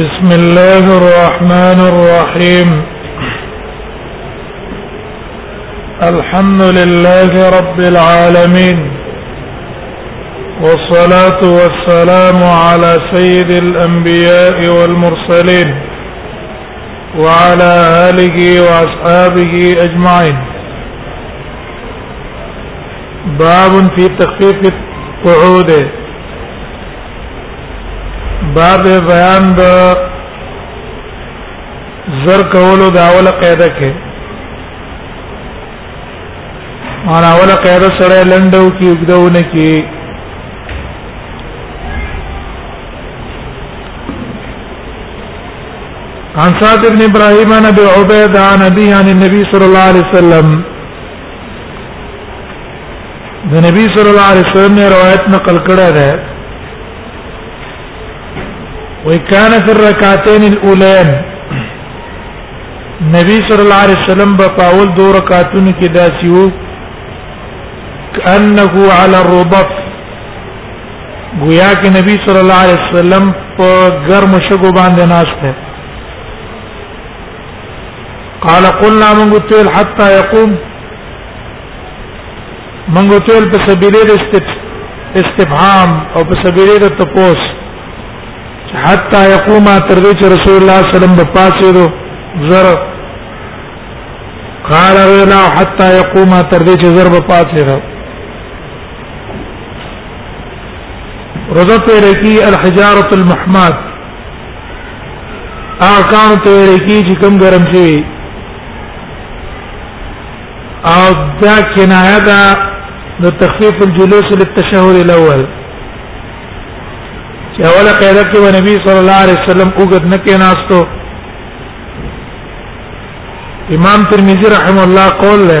بسم الله الرحمن الرحيم الحمد لله رب العالمين والصلاة والسلام على سيد الأنبياء والمرسلين وعلى آله وأصحابه أجمعين باب في تخفيف القعود باب بيان د زر کولو دا اوله قاعده کې معنا اوله قاعده سره لندو کې وګدونه کې عن سعد بن ابراهيم عن ابي عبيد عن ابي عن النبي صلى الله عليه وسلم د نبی صلی الله علیه وسلم نے روایت نقل کړه ده وی کان فی الرکعتین الاولین نبی صلی الله علیه وسلم په پاول دو رکعاتونو کې داسیو کانه علی الربط گویا کې نبی صلی الله علیه وسلم په ګرم شګو باندې ناشته قال قلنا من قتل حتى يقوم من قتل په سبيله استفهام او په سبيله د تپوس حتى يقوم تر دې چې رسول الله صلی الله علیه وسلم په پاسه دو زر قال رنا حتى يقوم تر دې چې زر په پاسه دو روزه تیرې کی الحجاره المحماد اکان تیرې کی چې کم ګرم شي او دا کنایه ده د تخفیف الجلوس للتشهد الاول چې اوله قاعده کې نبی صلی الله علیه وسلم وګد نه کیناستو امام ترمذی رحم الله قول له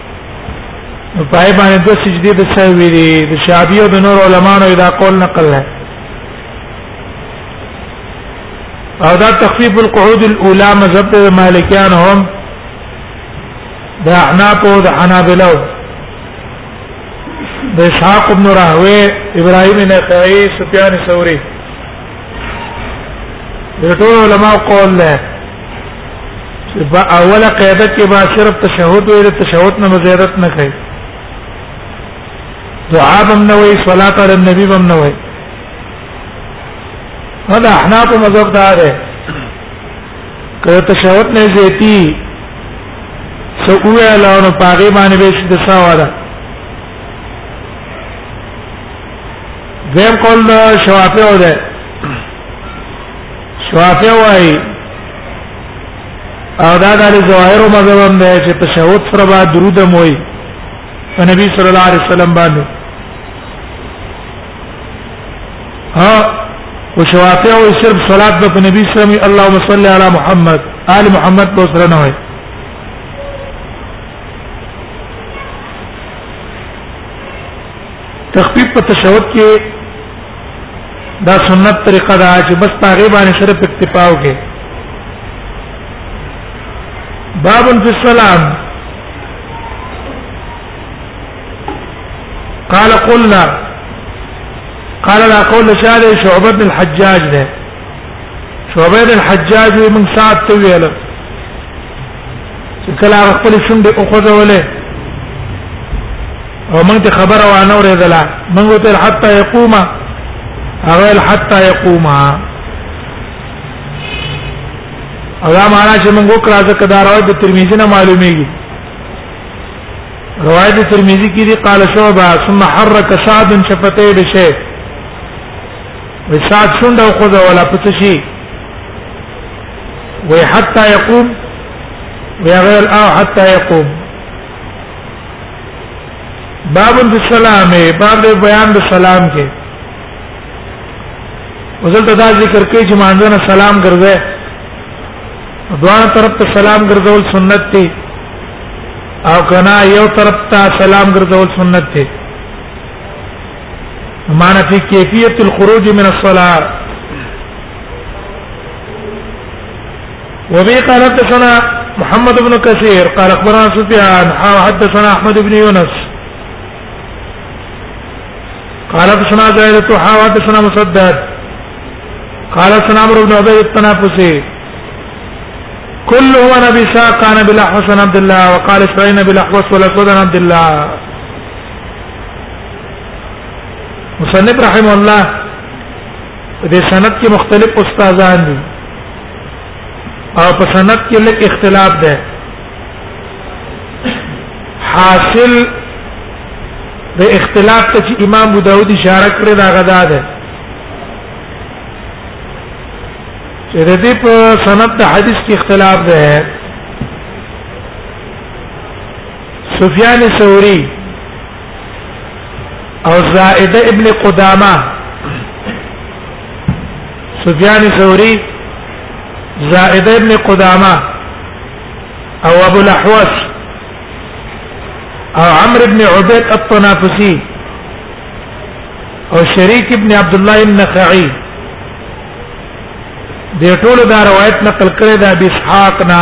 نو پای باندې د سجدي د سهوی دی د شعبی او د نور علمانو دا قول نقل نه او دا تخفیف القعود الاولى مذهب د مالکیان هم د احناف او د حنابلو د اسحاق ابن راهوی ابراهیم نخعی سفیان ثوری د ټول علماء قول نه په اوله قاعده کې با صرف تشهود ویل تشهود نه زیادت نه کوي دعا بم نه وي صلات علی النبی بم نه وي دا احناف مذهب دا ده کله تشهود نه زیاتی سو ویل او نه پاګې باندې به چې دسا وره دیم قول شوافی او ده شوافه وای او دا د ظواهر او مذهب هم دی چې تشهود سره با درود موي په نبی صلی الله علیه وسلم باندې ها او شوافه او صرف صلات په نبی صلی الله علیه وسلم اللهم صل علی محمد آل محمد په سره نه وای تخفیف په تشهود کې دا سنت طریقه دا چې بس پاغه باندې صرف اکتفا وکړي باب فی السلام قال قلنا قال لا قول شارع شعبة بن الحجاج ده شعبة بن الحجاج من ساعة طويلة کله خپل شونډې او خوځولې او موږ ته خبره و نه ورېدله موږ ته حتا يقوم اول حتا يقوم او دا معنا چې موږ وکړه ځکه دا روایت د ترمذی نه معلومیږي روایت ترمذی کې دی قال شعبہ ثم حرك سعد شفتيه بشيء وسعد شنده خذ ولا پتشي وي حتى يقوم ويغير او حتى يقوم باب السلام باب د بیان د سلام کې وزلته دا ذکر کوي چې مانځنه سلام ګرځي دوه طرف ته سلام ګرځول سنت دی او کنا یو طرف ته سلام ګرځول سنت دی معنی فی کیفیت الخروج من الصلاه وبه قال حدثنا محمد بن كثير قال اخبرنا سفيان حدثنا احمد بن يونس قال حدثنا زائدة حدثنا مسدد قال سنا عمرو بن عبيد التنافسي كل هو نبي ساق عن ابي الاحوص عن عبد الله وقال اسماعيل ابي الاحوص والاسود عن عبد الله مصنف رحمه الله په دې سند کې مختلف استادان دي او په سند کې لږ اختلاف ده حاصل د اختلاف ته چې امام ابو داود اشاره کړې دا غدا ده چې د دې په سند د حدیث کې اختلاف ده سفیان ثوری او زائد ابن قدامه سفيان الثوري زائد ابن قدامه او ابو الاحوص او عمرو بن عبيد الطنافسي او شريك ابن عبد الله النخعي د ټولو دا روایت نقل کړی دا ابي اسحاق نه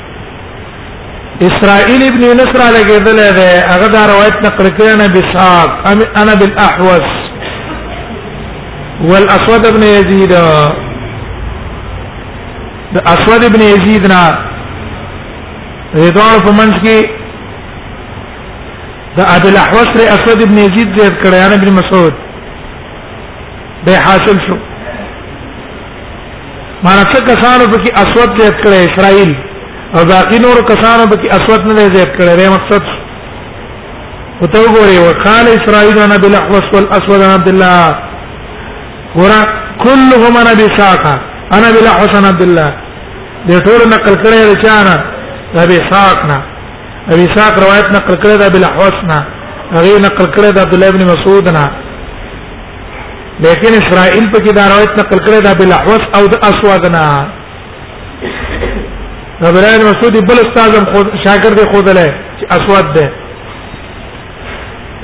اسرائيل ابن يونس را لګیدل دی هغه دا روایت نقل کړی نه بساق انا بالاحوص والاسود ابن يزيد د اسود ابن يزيد نه رضوان په منځ کې د ابي الاحوص ر اسود ابن يزيد زیات کړی انا ابن مسعود به حاصل شو مانا څه کسانو په کې اسود زیات کړي اسرائیل او باقی نور کسانو په کې اسود نه زیات کړي دا مقصد وته وګوري وقال اسرائيل انا بالاحوص والاسود انا عبد الله ورا كلهم انا بساقه انا بالاحوص انا عبد الله د ټول نقل کړي رچانا د بساقنا ابي ساق روایت نقل کړي د بالاحوصنا هغه نقل کړي د عبد الله ابن مسعود نه لیکن اسرائیل په کې دا روایت نقل کړی دا بل احوس او د اسوادنا ابراهيم مسعود بل استاد هم خود شاګرد دی خود له اسواد ده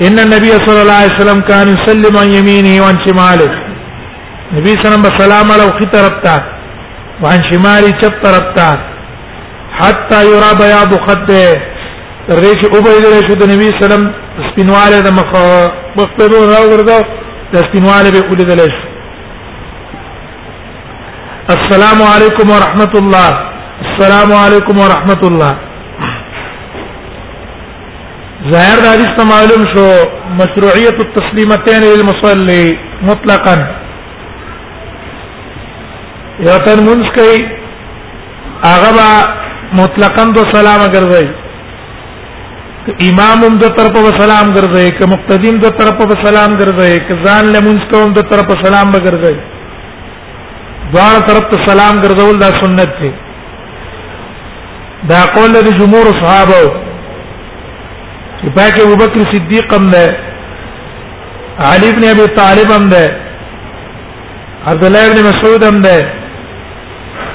ان النبي صلى الله عليه وسلم كان يسلم عن يمينه وعن شماله نبی صلی الله علیه وسلم سلام علیه وخی طرف تا وعن شمالی چپ طرف تا حتا یرا بیاض خده تر دې چې او به دې شو د نبی سلام سپینواله د مخ مخ په دوه راوړدا د سپینواله به اولې دلې شو السلام علیکم ورحمت الله السلام علیکم ورحمت الله ظاهر د حدیث ته معلوم شو مشروعیت التسلیمتین للمصلي مطلقا یا تر منځ کوي هغه با مطلقاً دو سلام ګرځي امام هم دو طرف په سلام ګرځي ک مقتدیم دو طرف په سلام ګرځي ک ځان له مونږ کوم دو طرف په سلام ګرځي دوه طرف ته سلام ګرځول دا سنت دی دا قول د جمهور صحابه چې پاک ابو بکر صدیق هم ده علی ابن ابي طالب هم ده عبد الله ابن مسعود هم ده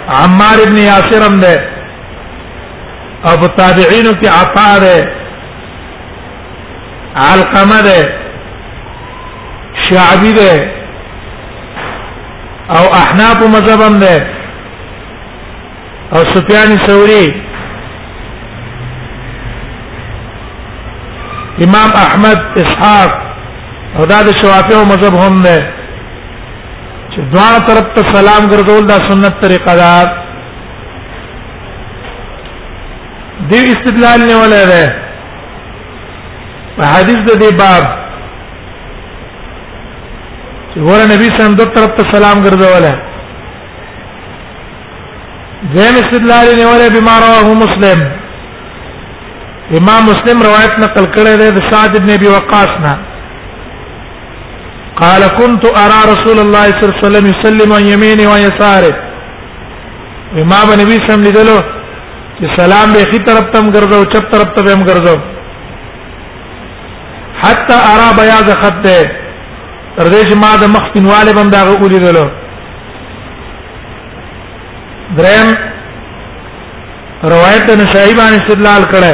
عمار ابن یاسر هم ده او په تابعینو کې عطا ده علقمه ده شعبی ده او احناف مذهب هم ده او سفیان ثوری امام احمد اسحاق او دا د شوافیو مذهب هم ده چې دواړه طرف ته سلام ګرځول دا سنت طریقه ده دی استدلال نه ولا ده حدیث د دې باب چې ور نبی سم د طرف ته سلام ګرځول زم استدلال نه ولا بما رواه مسلم امام مسلم روایت نقل کړی دی د سعد ابن ابي وقاص نه قال كنت ارى رسول الله صلى الله عليه وسلم يسلم عن يمينه ويساره ما به نبی سم لیدلو چې سلام به خي طرف تم ګرځاو چپ طرف ته هم ګرځاو حتى ارى بياض خده تر دې چې ما د مخ پنواله بم داغه ولیدلو درم روایت نشایبان استدلال کړه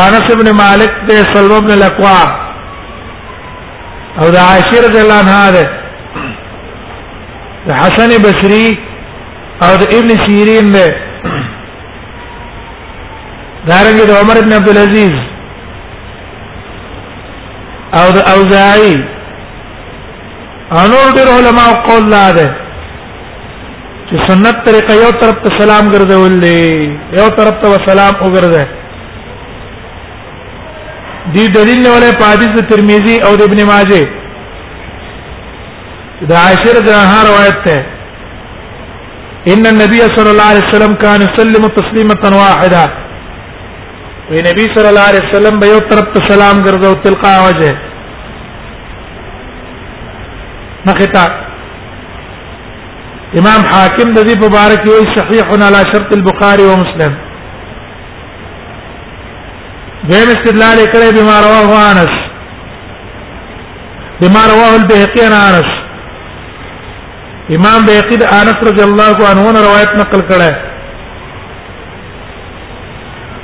انس ابن مالک دے سلم ابن الاقوا او دا عاشر رضی اللہ عنہ دے دا حسن بصری او دا ابن سیرین دے دارنگی دا عمر ابن عبدالعزیز او دا اوزاعی انور ډېر علما قول لا ده چې سنت طریقه یو طرف ته سلام ګرځول دي یو طرف ته سلام وګرځي دي دلیل له ولې حدیث ترمذی او ابن ماجه دا عاشر ده روایت ده ان النبي صلى الله عليه وسلم كان يسلم تسليمه واحده وی نبی صلی الله علیه وسلم به یو طرف ته سلام ګرځاو تلقا وجه مختا امام حاکم د دې په باره کې وایي صحیح علی شرط البخاری و مسلم دیم استدلال کړي بما رواه انس بما رواه البيهقي عن انس امام بيهقي انس رضی الله عنه روایت نقل کړي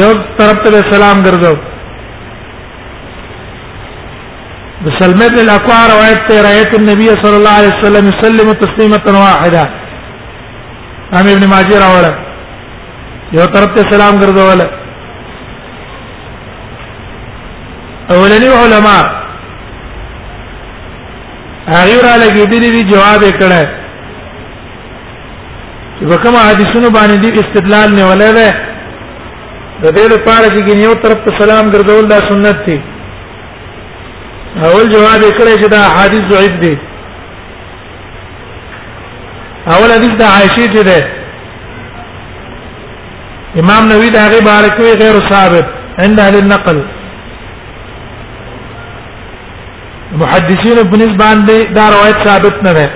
یو طرف ته سلام ګرځاو د سلمہ بن الاقوى روایت ته روایت النبي صلی الله علیه وسلم يسلم تسلیمه واحده ام ابن ماجه راوړه یو طرف ته سلام ګرځول اولنی علما هغه را لګیدلی جواب کړه وکما حدیثونو باندې دی استدلال نه ولې ده د دې لپاره چې ګنیو طرف ته سلام ګرځول دا سنت دی اول جواب یې کړی چې دا حدیث ضعیف دی اول حدیث د عائشه چې ده امام نووي دا غي بارکوي غیر ثابت عند اهل النقل محدثین په نسبت باندې دا روایت ثابت نه ده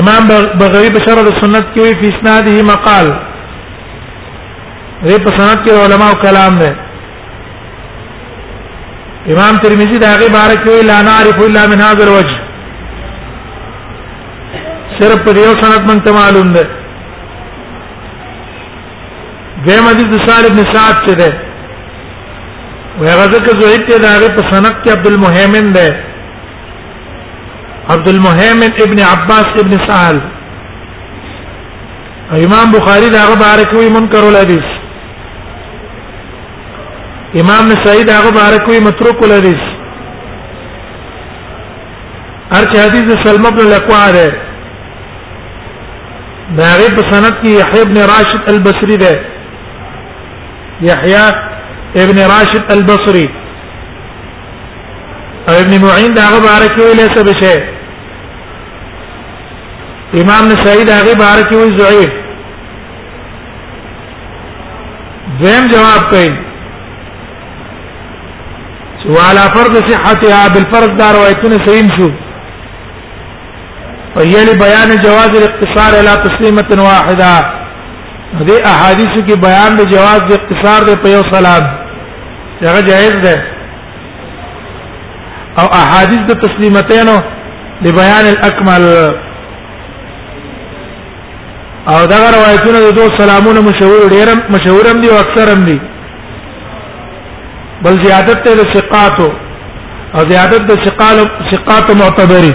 امام بغوی په شرح السنت کې په اسناده مقال دې په سند کې علما او کلام نه امام ترمذی دا غي بارک وی لا نعرف الا من هذا الوجه صرف په یو سند من ته معلوم ده دیم حدیث د سال ابن سعد څخه ده وی غزه کې زوید ته دا غي په سند کې عبد المهیمن ده عبد المهيمن ابن عباس ابن سهل امام بخاری دا غو بارکوي منکر الحديث امام نسائی دا غو بارکوي متروک الحديث ارچ حدیث سلمہ ابن الاقوع ده دا غي په سند کې يحيى ابن راشد البصري ده يحيى ابن راشد البصري او ابن معين دا غبره کوي له څه بشه امام نسائی دا غبره کوي ضعيف دیم جواب کوي وعلى فرض صحتها بالفرض دار وایتونه سین شو وهي لبيان جواز الاقتصار على تسليمه واحده دې احادیثو کې بیان د جواز د اقتصار د په یو سلام هغه جائز ده او احادیث د تسلیمتینو د بیان الاکمل او دا روایتونه د دوه سلامونه مشهور ډیر مشهور هم دي او اکثر هم دي بل زیادت ته د ثقاتو او زیادت د ثقال ثقات معتبري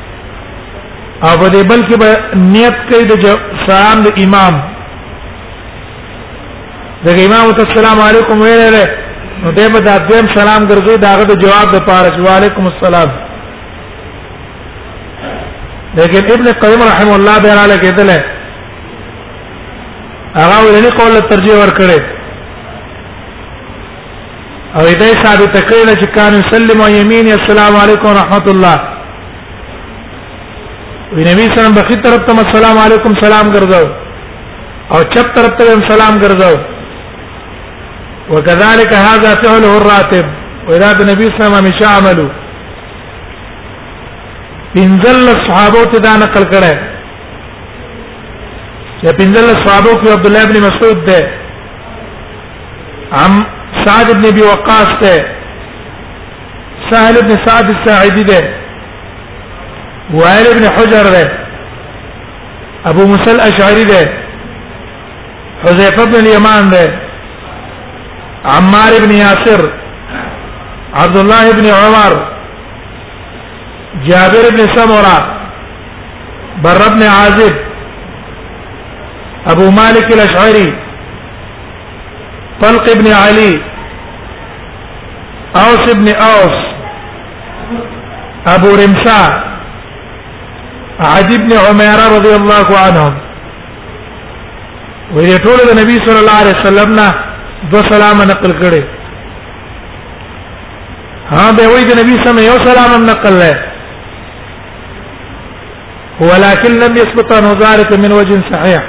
او په دې بل کې به نیت کوي د سلام د امام د امام ته السلام علیکم ویل نو دې په دادم سلام ګرځي داغه د جواب د پاره چې وعلیکم السلام لیکن ابن قیم رحم الله بیر علی کېدل هغه ولني قول ترجیح ور کړی او دې ثابت کړل چې کان سلم او یمین السلام علیکم ورحمت الله وی نبی سلام بخی طرف ته السلام علیکم سلام ګرځاو او چپ طرف ته سلام ګرځاو وكذلك هذا فعله الراتب واذا النبي صلى الله عليه وسلم مشى عمله بنزل الصحابه ته دا نقل کړه چې بنزل الصحابه کې عبد الله بن مسعود ده عم سعد بن ابي وقاص ده سهل بن سعد الساعدي ده وائل بن حجر ده ابو موسى الاشعري ده حذيفه بن اليمان ده عمار بن ياسر عبد الله بن عمر جابر بن سمرة بر بن عازب أبو مالك الأشعري طلق بن علي أوس بن أوس أبو رمسا عدي بن عميرة رضي الله عنهم ويقول النبي صلى الله عليه وسلم دو سلام نقل کړي ها به وای د نبی سم یو سلام نقل لای ولكن لم يثبت انه ذلك من وجه صحيح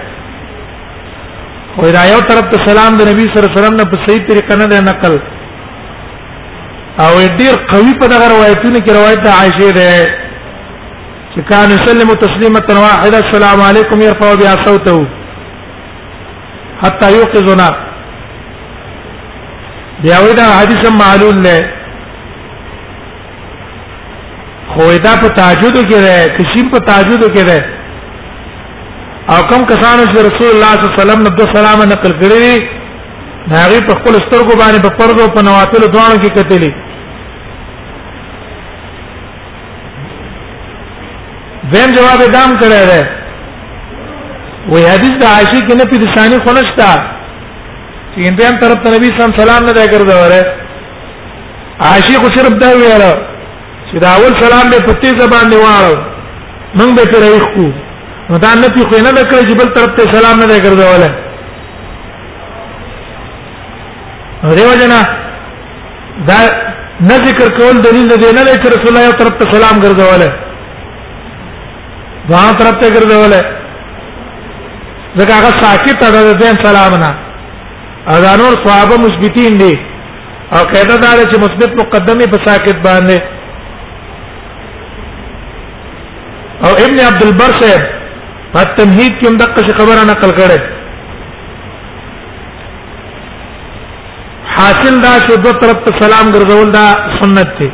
وای دا یو طرف ته سلام د نبی صلی الله علیه وسلم نه په صحیح طریقه نه دی نقل او ډیر قوي په دغه روایتونو کې روایت د عائشه ده چې کان یسلم تسلیمه واحده السلام علیکم يرفع بها صوته حتى يوقظنا بیا ودا حدیث معلول نه خو دا په تهجد کې ده کشیم په تهجد کې ده او کم کسانو چې رسول الله صلی الله علیه وسلم نبی سلام نقل کړی هغه په خپل سترګو باندې په پردو په نوافل دوانو کې کتلی زم جواب دام کړی دی وی حدیث د عائشې کې نه په لسانی خلشتا چې اندام طرف ته نبی صلی الله علیه وسلم نه دی ګرځوره عاشق صرف دا ویل چې دا اول سلام به پتی زبان دی واړو موږ به تر یې خو نو دا نه پیخو نه کړی چې بل طرف ته سلام نه ګرځوله نو دیو جنا دا نه ذکر کول دلیل دی نه چې رسول الله یو طرف ته سلام ګرځوله دا طرف ته ګرځوله ځکه هغه ساکت ده د سلام نه ادا نور صحابه مثبتین دي او قاعده دا چې مثبت مقدمه په ساکت باندې او ابن عبد البر صاحب په تمهید کې هم دغه خبره نقل کړي حاصل دا چې دو طرف ته سلام ګرځول دا سنت دی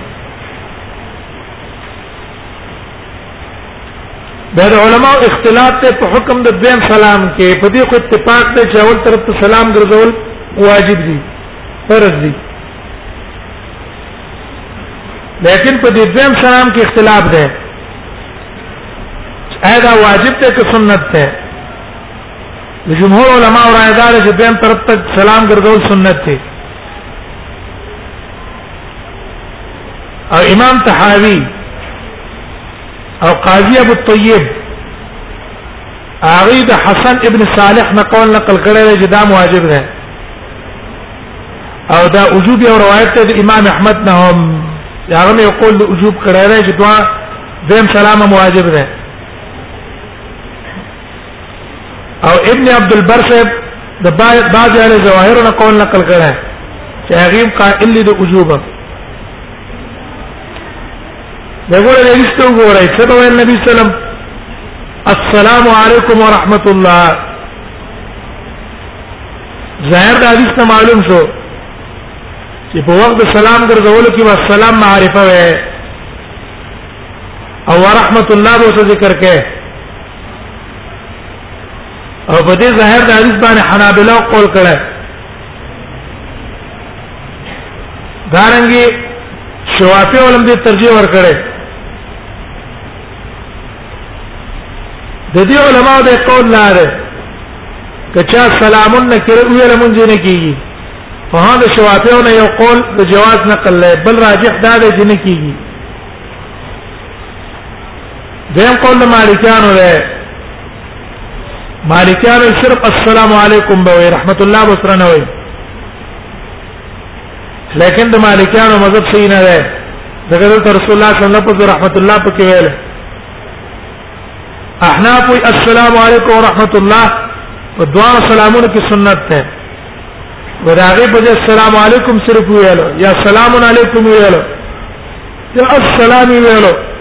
دا د علماو اختلاف ته په حکم د دویم سلام کې په دې خو اتفاق دی چې اول طرف ته سلام ګرځول واجب دي فرض دي لیکن په دې دویم سلام کې اختلاف دی اېدا واجب ته که سنت ته د جمهور علماو رائے دار چې دویم طرف ته سلام ګرځول سنت دی او امام تحاوی او قاضی ابو الطیب هغه د حسن ابن صالح نقول نقل کړی دی چې دا واجب دی او دا وجوب یو روایت دی د امام احمد نه هم هغه یو قول د وجوب کړی دی چې دوا دیم سلام واجب دی او ابن عبد البر صاحب د بعض اهل ظواهر نه قول نقل کړه چې هغه قائل دي د وجوب دغه له رښتو ګورای څه په نبی سلام السلام علیکم ورحمت الله ظاهر د حدیث نه معلوم شو چې په وخت د سلام ګرځولو کې وا سلام معرفه وي او ورحمت الله به ذکر کړي او په دې ظاهر د حدیث باندې حنابلہ قول کړه دارنګي شوافی علم دې ترجیح ور کړه د دې علماء د قول لاره کچا سلامون نکره ویل مونږ نه کیږي په هغه شوافیو نه یو قول د جواز نقل لای بل راجح دا دی چې نه کیږي دیم قول د مالکانو ده مالکانو صرف السلام علیکم به رحمت الله وسره نه وي لیکن د مالکانو مذهب صحیح نه ده دغه رسول الله صلی الله علیه وسلم رحمت الله پکې ویل احناف السلام علیکم ورحمت الله په دعا سلامونو کې سنت ده وداغه په السلام علیکم صرف ویلو یا سلام علیکم ویلو یا السلام ویلو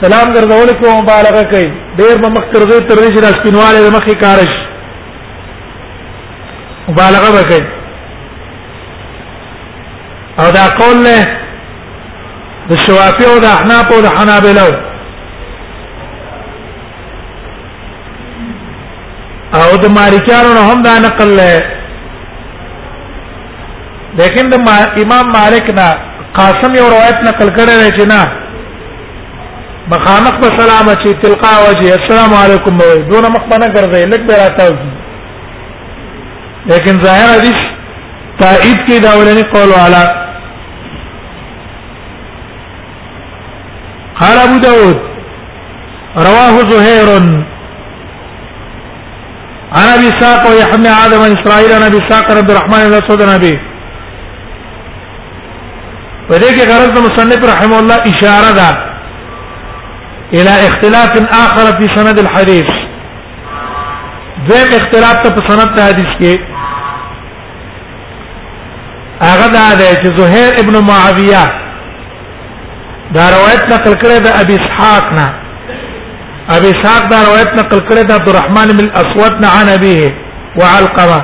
سلام ګرځول کو مبالغه کوي ډیر به مخ تر دې تر دې چې سپینواله د مخې کار شي مبالغه وکړي او دا قول له د شوافی او د احناف او د حنابلو او د مالکیانو نه هم دا نقل له لیکن د امام مالک نه قاسم یو روایت نقل کړی دی چې نه مخامخ په سلام چې تلقا وجه السلام علیکم وای دون مخ باندې ګرځي لک به راتاو لیکن ظاهر حدیث تایید کې دا ولني قول والا قال ابو داود رواه زهير عن ابي ساق ويحمى عادم عن اسرائيل عن ابي ساق رب الرحمن بن سعود النبي په دې کې غرض د مصنف رحم الله اشاره ده الى اختلاف اخر في سند الحديث دویم اختلاف ته په سند ته حدیث کې هغه دا ده چې زهير ابن معاويه دا روایت نقل کړی د ابي اسحاق نه ابي اسحاق دا روایت نقل کړی د عبد الرحمن بن الاسود نه عن ابيه وعلقمه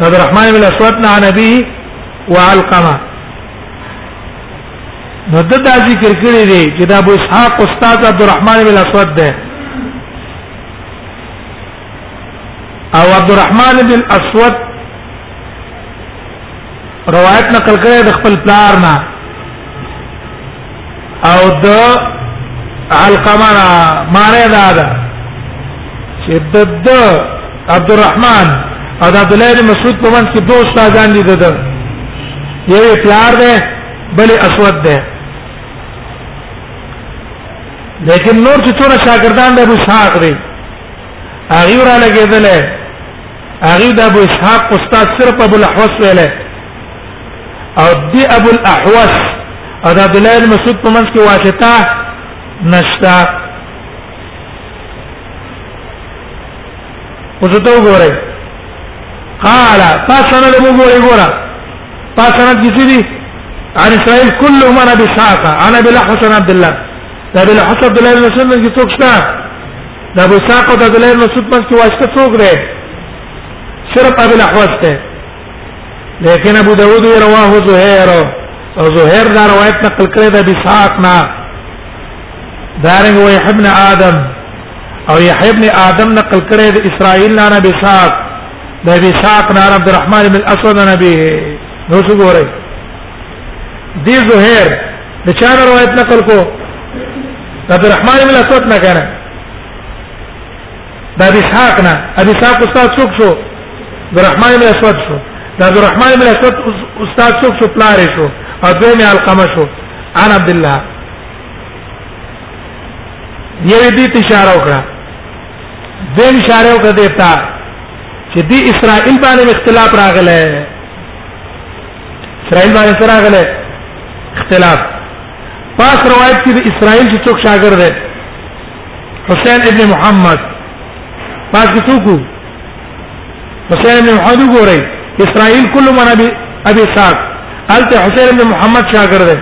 عبد الرحمن بن اسود عن ابيه وعلقمه نو د دا ذکر کړی دی چې دا ابو اسحاق استاد عبد الرحمن بن اسود ده او عبد الرحمن بن اسود روایت نقل کړی د خپل پلار نه او د علقمنا معنی دا ده چې د د عبدالرحمن او د عبد الله بن مسعود په منځ کې دوه استادان دي د یو پلار ده بل اسود ده لیکن نور چې څونه شاګردان د ابو اسحاق دي هغه را لګیدل هغه د ابو اسحاق استاد صرف ابو الاحوص ویله او دی ابو الاحوص او د عبد الله بن مسعود په منځ کې واسطه نشتا اوس ته وګورئ قال فاسنه له وګورئ ګورا فاسنه دي سي عن اسرائيل كل من ابي ساقه عن ابي الاحوص عبد الله د ابي الاحوص عبد الله بن مسعود کې څوک شته د ابو ساقه د عبد الله بن مسعود منځ کې واسطه څوک دی صرف ابي الاحوص ته لیکن ابو داود رواه زهير او زهير دا روایت نقل کړی دا بساقنا دارنګ وای ابن ادم او يحيى ابن ادم نقل کړی د اسرائيل نه بساق د بساق نه عبد الرحمن بن الاسود نه به نو څه ګورای دی زهير د چا روایت نقل کو عبد الرحمن بن الاسود نه کنه دا ابي اسحاق نه ابي اسحاق استاد څوک شو عبدالرحمن بن اسود شو دا عبدالرحمن بن اسود استاد څوک شو پلار شو او دوی مې القمه شو عن عبد الله یوه دې اشاره وکړه دې اشاره وکړه دیتا چې دې اسرائیل باندې اختلاف راغله اسرائیل باندې سره راغله اختلاف پاس روایت کې د اسرائیل چې څوک شاګرد دی حسین ابن محمد پاک څوک حسین ابن محمد وګورئ اسرائیل کله من ابي ابي ساق الته حسین ابن محمد شاګرد دی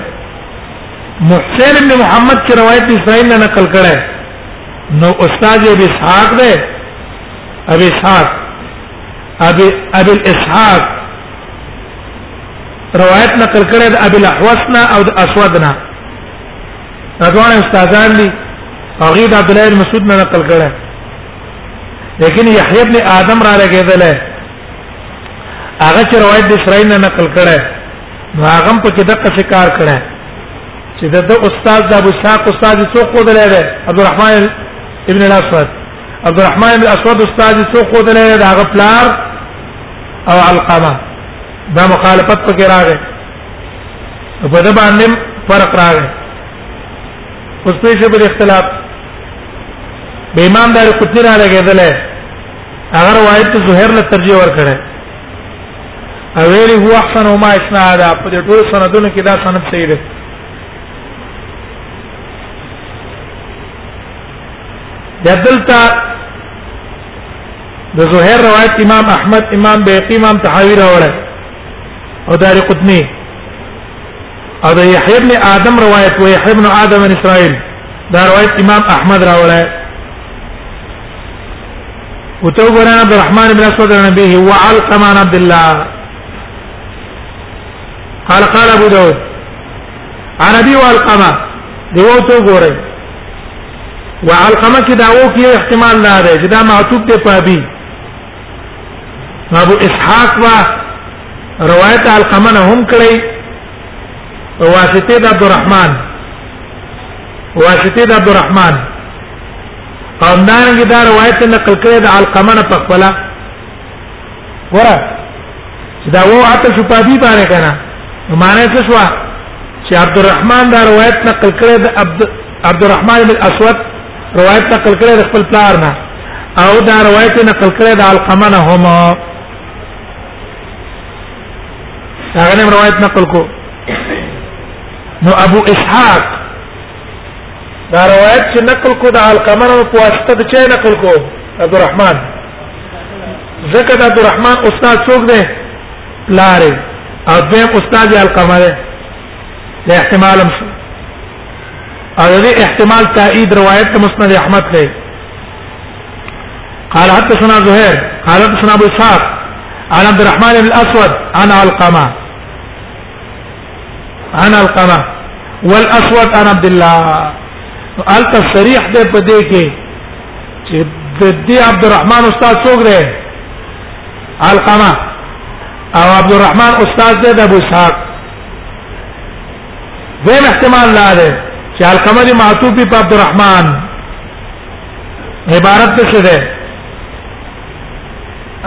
محسن ابن محمد کی روایت اسرائیل نے نقل کرا ہے نو استاد ابی اسحاق دے ابی اسحاق ابی ابی الاسحاق روایت نقل کرا ہے ابی الاحوصنا او اسودنا دا ډول استادان دي هغه د عبد الله بن مسعود نه نقل کړه لیکن یحیی ابن آدم را لګیدل هغه چې روایت د اسرائیل نه نقل کړه نو هغه په کې دغه څه کار کړه چې د استاد د ابو اسحاق استاد څوک خو دلته عبد الرحمن ابن الاسود عبد الرحمن بن اسود استاد څوک خو دلته هغه پلار او علقمه دا مخالفت پکې راغی په دې باندې فرق راغی اوس په شی په اختلاف به امام دار قطنی را لګیدل هغه روایت ته زهیر له ترجیح ورکړه او ویلی هو احسن ما اسناد په دې ټول سندونو کې دا سند صحیح دی دلته د زهیر روایت امام احمد امام بیقی امام تحاوی راوړل او دار قطنی او د یحیی ابن آدم روایت و یحیی ابن آدم عن اسرائیل دا روایت امام احمد راوړی وتو ګران عبد الرحمن بن اسود النبي هو علقمه عن عبد الله قال قال ابو داود عن ابي وعلقمه دیو تو ګوره وعلقمه کې داو کې احتمال نه ده چې دا معتوب دی په ابي ابو اسحاق وا روایت علقمه نه هم کړی واسطه د عبدالرحمن واسطه د عبدالرحمن او دانګي دا روایت نقل کړی د علقمه نه پخپلا ورا دا و اته شو پادی باندې کنه معنی څه شو چې عبدالرحمن دا روایت نقل کړی د عبد عبدالرحمن بن اسود روایت نقل کړی د خپل پلار نه او دا روایت نقل کړی د علقمه نه هم هغه روایت نقل کو نو ابو اسحاق دا روایت چې نقل کو د علقمه نه په واسطه د چا نقل کو عبدالرحمن زکه د عبدالرحمن استاد څوک دی لارې او دویم استاد علقمه دی له احتمالم شو او د دې احتمال تایید روایت د مسند احمد دی قال حدثنا زهير قال حدثنا ابو اسحاق عن عبد الرحمن بن الاسود عن علقمه عن علقمه والاسود عن عبد الله الت صریح ده په دې کې چې د دې عبد الرحمن استاد څوک دی علقمه او عبد الرحمن استاد دی د ابو اسحاق دیم احتمال لا ده چې علقمه دې معطوف په عبدالرحمن عبارت څه ده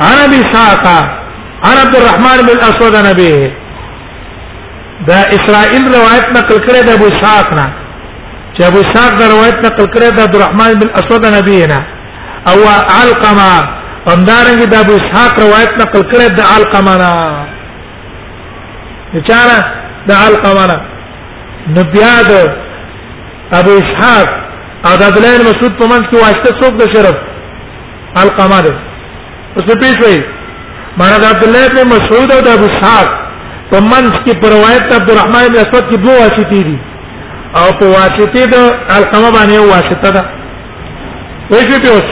انا بي ساقه انا عبد الرحمن بن الاسود نبي دا اسرائيل روایت نقل کړی د ابو ساق نه چې ابو ساق دا روایت نقل کړی د عبد الرحمن بن الاسود نبي نه او علقمه همدارنګه د ابو اسحاق روایت نقل کړی د علقمه نه چاره د علقمه نو بیا د ابو اسحاق او د عبد الله مسعود په منځ کې واسطه څوک د شرف علقمه ده اوس په پیښوي مانا د عبد الله بن مسعود او د ابو اسحاق په منځ کې پر روایت عبد الرحمن بن اسود کې دوه واسطې دي او په واسطه د علقمه باندې یو واسطه ده وایي چې اوس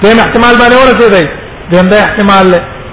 په احتمال باندې ورته دی دا احتمال له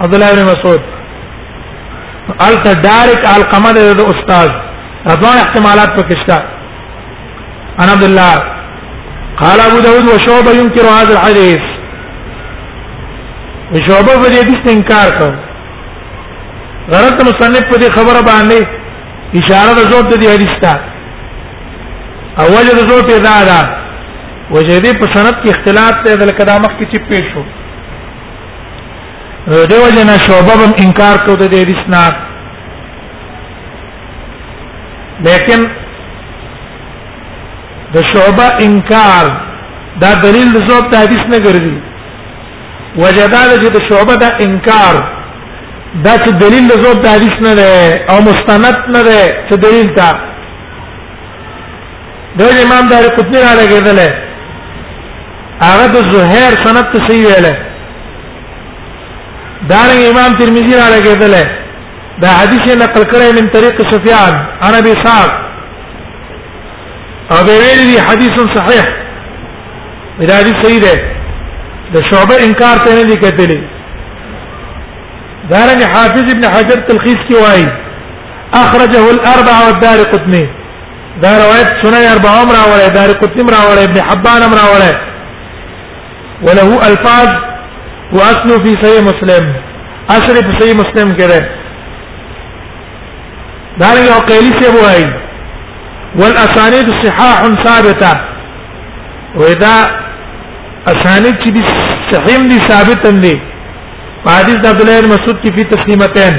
عبد الله بن مسعود الته دارک القمه د استاد ځوان احتمالات پکښتا انا عبد الله قال ابو داود وشعبه ينكر هذا الحديث وشعبه په دې د انکار کو غرض مصنف په دې خبره باندې اشاره د زوت دې حدیث ته اول د زوت ادا ده وجدي په سند کې اختلاف ته د کلامه کې چې پیښ شو دیو جنا شعبہ بم انکار کو د دې اسناد لیکن د شعبہ انکار دا دلیل د زوب ته حدیث نه ګرځي وجداد چې د شعبہ دا انکار دا چې دلیل د زوب ته حدیث نه ده او مستند نه ده چې دلیل تا د امام دار قطنی را لګیدل هغه د زهیر سند ته صحیح ویل دار امام ترمذی را لګیدل دا حدیث نقل کړی من طریق سفیان عن ابي صاحب او به ویل دی حدیث صحیح دا حدیث صحیح ده د شعبه انکار ته نه لیکتلی دارنګ حافظ ابن حجر تلخیص کی وایي اخرجه الاربعه والدار قطنی دا روایت سنن اربعه امر راوړی دار قطنی امر راوړی ابن حبان امر راوړی وله الفاظ واصل في صحيح مسلم اصل في صحيح مسلم کې ده دا یو قیلی څه وایي والاسانید صحاح ثابته واذا اسانید چې صحیح دي ثابت دي حدیث عبد الله بن مسعود کې په تسلیمتين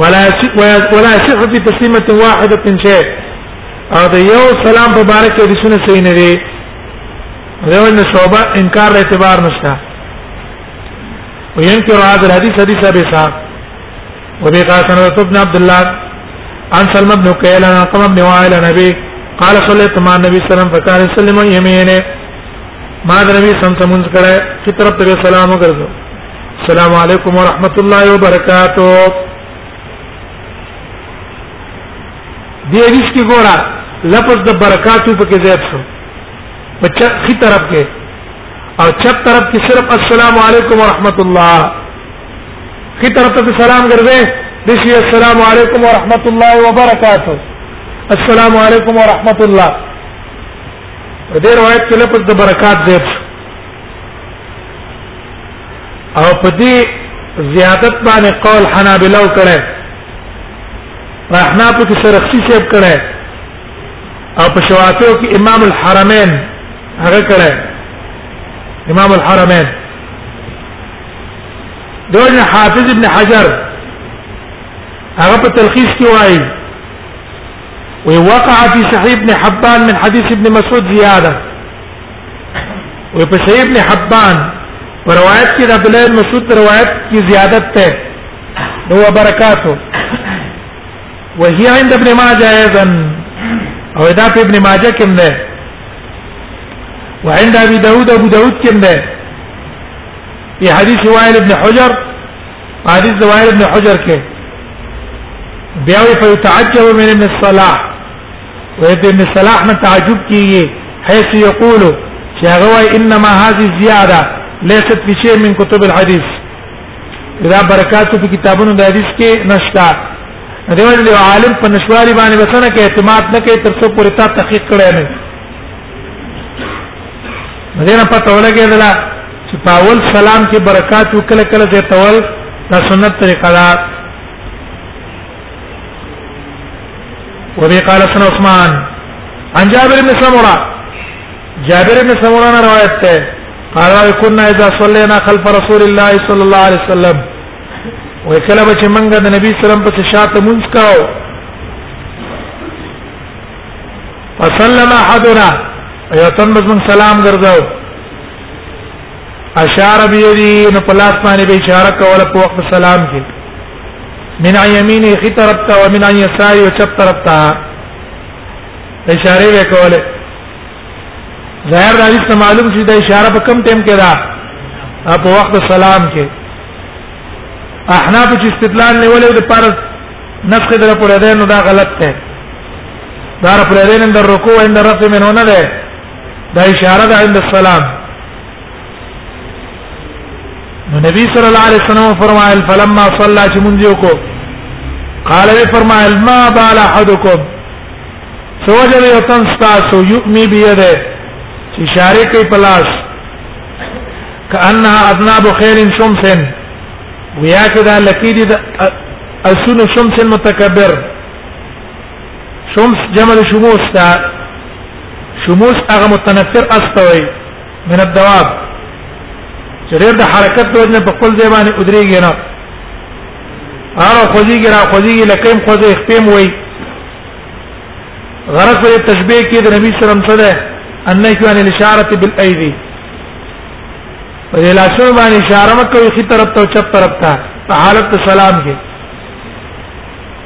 ولا شيء ولا شيء في تسليمه واحده شيء او د یو سلام په باره کې د سنت صحیح نه دی دیو نه صوبه انکار له اعتبار نشته وینکر هذا الحديث حديث ابي صاحب وبي قال سنة ابن عبد الله عن سلمى بن كيل عن قمر بن وائل نبي قال صليت مع النبي صلى الله عليه وسلم فقال سلم يمينه ما د نبی سم سمون کړه چې طرف ته سلام وکړو السلام علیکم ورحمت الله وبرکاتو دې حدیث کې ګورا لفظ د برکاتو په کې زیات شو په چپ طرف کې او چپ طرف کې صرف السلام علیکم ورحمت الله خي طرف ته سلام ګرځي دشي السلام علیکم ورحمت الله وبرکاته السلام علیکم ورحمت الله په دې روایت کې لفظ د برکات دی او په دې زیادت باندې قول حنابلو کړه احناف کې سرخسی شپ کړه او په شوافیو کې امام الحرمین هغه کړه امام الحرمین دغه حافظ ابن حجر هغه په تلخیص کې وایي ووقع في صحيح ابن حبان من حديث ابن مسعود زياده وفي صحيح ابن حبان وروايات كده عبد الله بن مسعود روايات كي زيادت ته هو بركاته وهي عند ابن ماجه ايضا او دا په ابن ماجه کې ده وعند ابي داود ابو داود کې ده په حدیث وائل ابن حجر حدیث وائل ابن حجر کې بیا وی فیتعجب من ابن الصلاح و ابن الصلاح نه تعجب کیږي حيث يقول شاغوا انما هذه الزياده ليست في شيء من كتب الحديث دا برکات په کتابونو د حدیث کې نشتا دیوال دی عالم په نشواری باندې وسنه کې اعتماد نه کوي تر څو پورې تا تحقیق کړی نه مدینه پته ولګېدل چې په اول سلام کې برکات وکړه کله چې تول دا سنت طریقه ده وبي قال سن عثمان عن جابر بن سمره جابر بن سمره نے روایت ہے قال كنا اذا صلينا خلف رسول الله صلى الله عليه وسلم وکله به چې منګه د نبی سلام په شاته مونږ کاو فسلم احدنا یو تن من سلام ګرځاو اشار بيدي نو پلاس باندې به اشاره کوله په وخت سلام کې من يمينه خي طرف ته او من يساره او چپ طرف ته اشاره وکوله ظاهر راځي ته معلوم شي دا اشاره په کم ټیم کې ده په وخت سلام کې احناف چې استدلال نیولې د پر نسخه در پورې ده نو دا غلط ده دا رفع اليدين عند الركوع عند الرفع من هنا ده دا اشاره ده عند السلام نو نبی صلی الله علیه وسلم فرمایل فلما صلى چې مونږ یو کو قال وی فرمایل ما بال احدکم سوجل یو تن تاسو یؤمی بیده چې اشاره کوي پلاس کانها اذناب خير شمس ویا کدا لکید اسن شمس متکبر شمس جمع د شموس ته شموس هغه متنفر استوي من الدواب چې ډېر د حرکت د وجنه په خپل ځای باندې ودرېږي نه هغه خوځيږي را خوځيږي لکه هم خوځي خپم وي غرض په تشبيه کې د نبی صلی الله علیه وسلم سره ان کې ان الاشاره بالايدي په لاسونو باندې اشاره مکوې خي طرف ته چپ طرف ته حالت سلام کې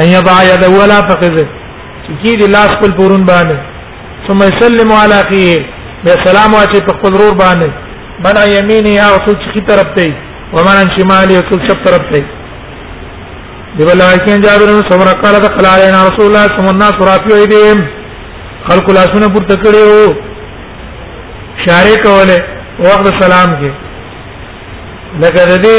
ان يضع يده ولا فخذه کی دی لاس خپل پورون باندې ثم يسلم على اخيه به سلام واچي په خپل رور باندې من يميني او څوک کی طرف ته ومن عن شمالي او څوک چپ طرف ته دی بل واکین جابر بن سمر قال دخل علينا رسول الله صلى الله عليه وسلم رافي ايديهم خلق لاسونه پر تکړیو شارې کوله وخت سلام کې لکه دې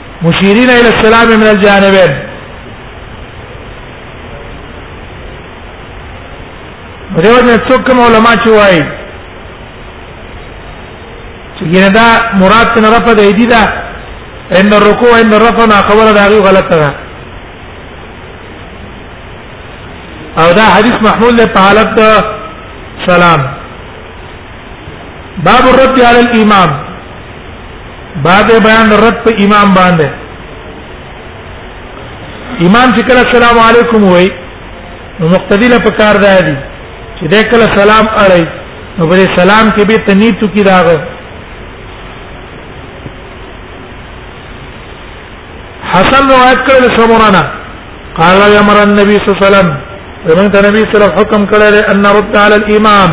مشيرين الى السلام من الجانبين دیو جن څوک علماء چې وایي چې دا مراد څنګه رفع دی دی دا ان الركوع ان الرفع ما خبر دا غي غلط ده او دا حدیث محمول له حالت سلام باب الرد على الامام بعد بیان رد په امام باندې امام چې کله السلام علیکم وای نو مقتدی له پکار دی چې د کله سلام اړای نو بل سلام کې به تنیتو کی راغ حسن روایت کړل سمورانا قال يا مر النبي صلى الله عليه وسلم ومن النبي صلى الله عليه وسلم حكم کړل ان رد على الامام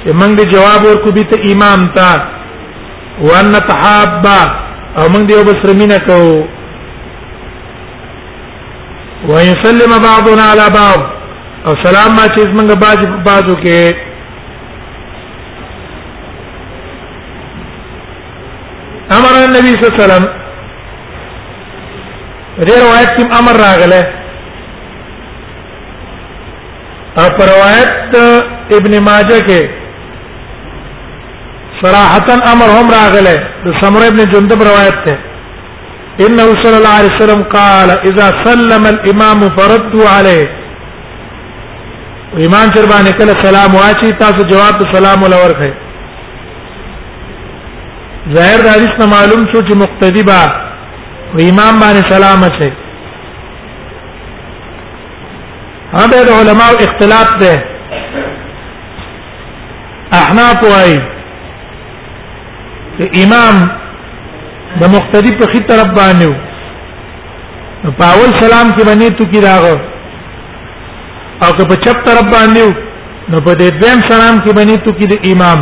چې موږ به جواب ورکو به ته امام ته وان تحابا او موږ دیو بسر مینا کو ويسلم بعضنا على بعض او سلام ما چې موږ باج بازو کې امر النبي صلی الله عليه وسلم دې روایت کې امر راغله اپ روایت ابن ماجه کې صراحتا امر هم راغله د سمره ابن جندب روایت ده انه صلى الله عليه وسلم قال اذا سلم الامام فردوا عليه امام تر باندې کله سلام واچي تاسو جواب سلام ولور کړئ ظاهر د حدیث نه معلوم شو چې مقتدی با امام باندې سلام اچي هغه د علماء اختلاف ده احناف وايي امام د مقتدی په خي طرف باندې نو په اول سلام کې باندې تو کې راغو او که په چپ طرف باندې نو په دې دویم سلام کې باندې تو کې د امام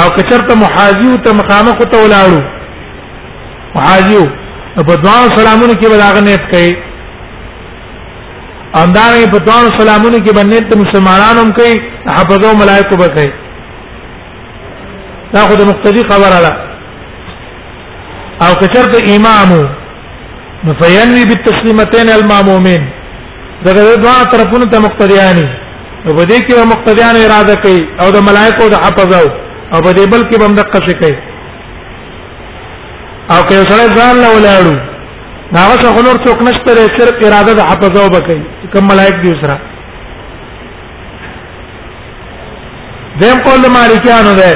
او که چرته محاذي او ته مخامخ ته ولاړو حاجو په دعا سلامونو کې بلاغ نیت کوي اندارې په دعا سلامونو کې باندې ته مسلمانانو هم کوي حفظو ملائکه به کوي دا خو د مقتدی خبره ده او کچرت امام نو فینوی بالتسلیمتین المامومین دغه دعا طرفونه ته مقتدیانی نو په دې کې مقتدیان اراده کوي او د ملائکه او د حفظو او په دې بل کې هم دقه شي کوي او که سره ځان له ولاړو دا وسه خلور څوک نشته لري صرف اراده د حفظه وبکې کوم ملائک دي سره دیم قول مالکانو ده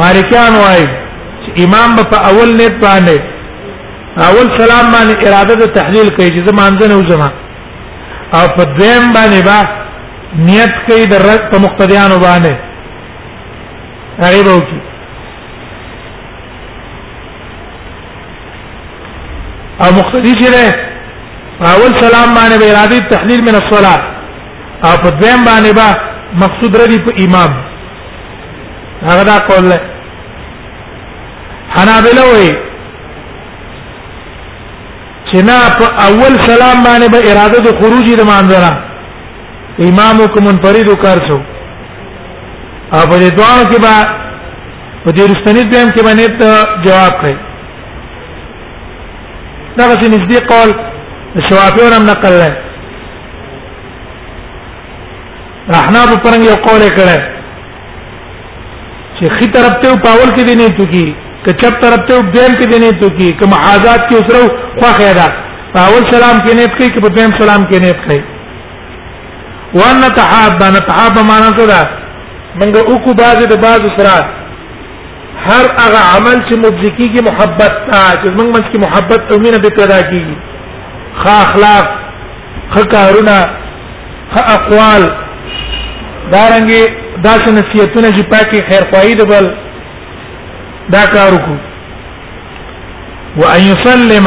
مالکان وايي امام په اول نیت باندې اول سلام باندې اراده د تحلیل کوي چې زمانځنه او زمان او په دویم باندې با نیت کوي د رد په مقتدیانو باندې هغه وکړي او مقتدی چې ده اول سلام باندې به اراده تحلیل من الصلاه او په دویم باندې با مقصود ردی په امام هغه دا قول له حنابلہ وی چې نه په اول سلام باندې به اراده د خروج د مانځره امام کوم منفرد وکړسو او په دې دوه کې با په دې رښتنی دیم کې باندې ته جواب کړي دا چې نږدې قول شوافی ورم نقل لای رحنا په پرنګ یو قول کړه چې خي طرف ته پاول کې دی نه تو کی که چپ طرف ته دیم کې دی نه تو کی که محاذات کې اوسرو خو خیره پاول سلام کې نه کوي که په دیم سلام کې نه کوي وان تحاب انا تحاب معنا څه ده موږ او کو باز د باز سره هر هغه عمل چې مبذي کیږي محبت تا چې موږ منځ کې محبت او مینه به پیدا کیږي خا اخلاق خا کارونه خا اقوال دارنګي داسې نصیحتونه چې پاکي خیر خوایي د بل دا کار وکړو وان يسلم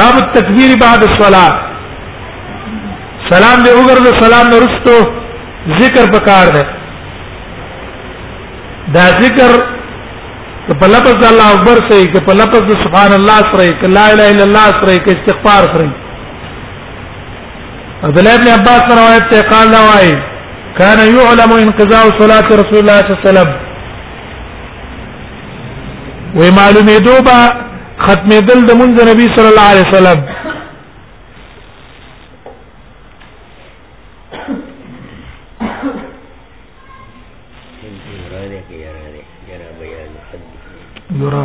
باب التکبیر بعد الصلاه سلام دې وګرځو سلام نرستو ذکر پکار دی دا ذکر په لفظ الله اکبر سره کې په لفظ سبحان الله سره کې لا اله الا الله سره کې استغفار سره عبد الله بن عباس روایت ته قال لا وای كان يعلم انقضاء صلاه رسول الله صلى الله عليه وسلم ومعلومه دوبه ختمېدل د مونږ نبی صلی الله علیه وسلم نورا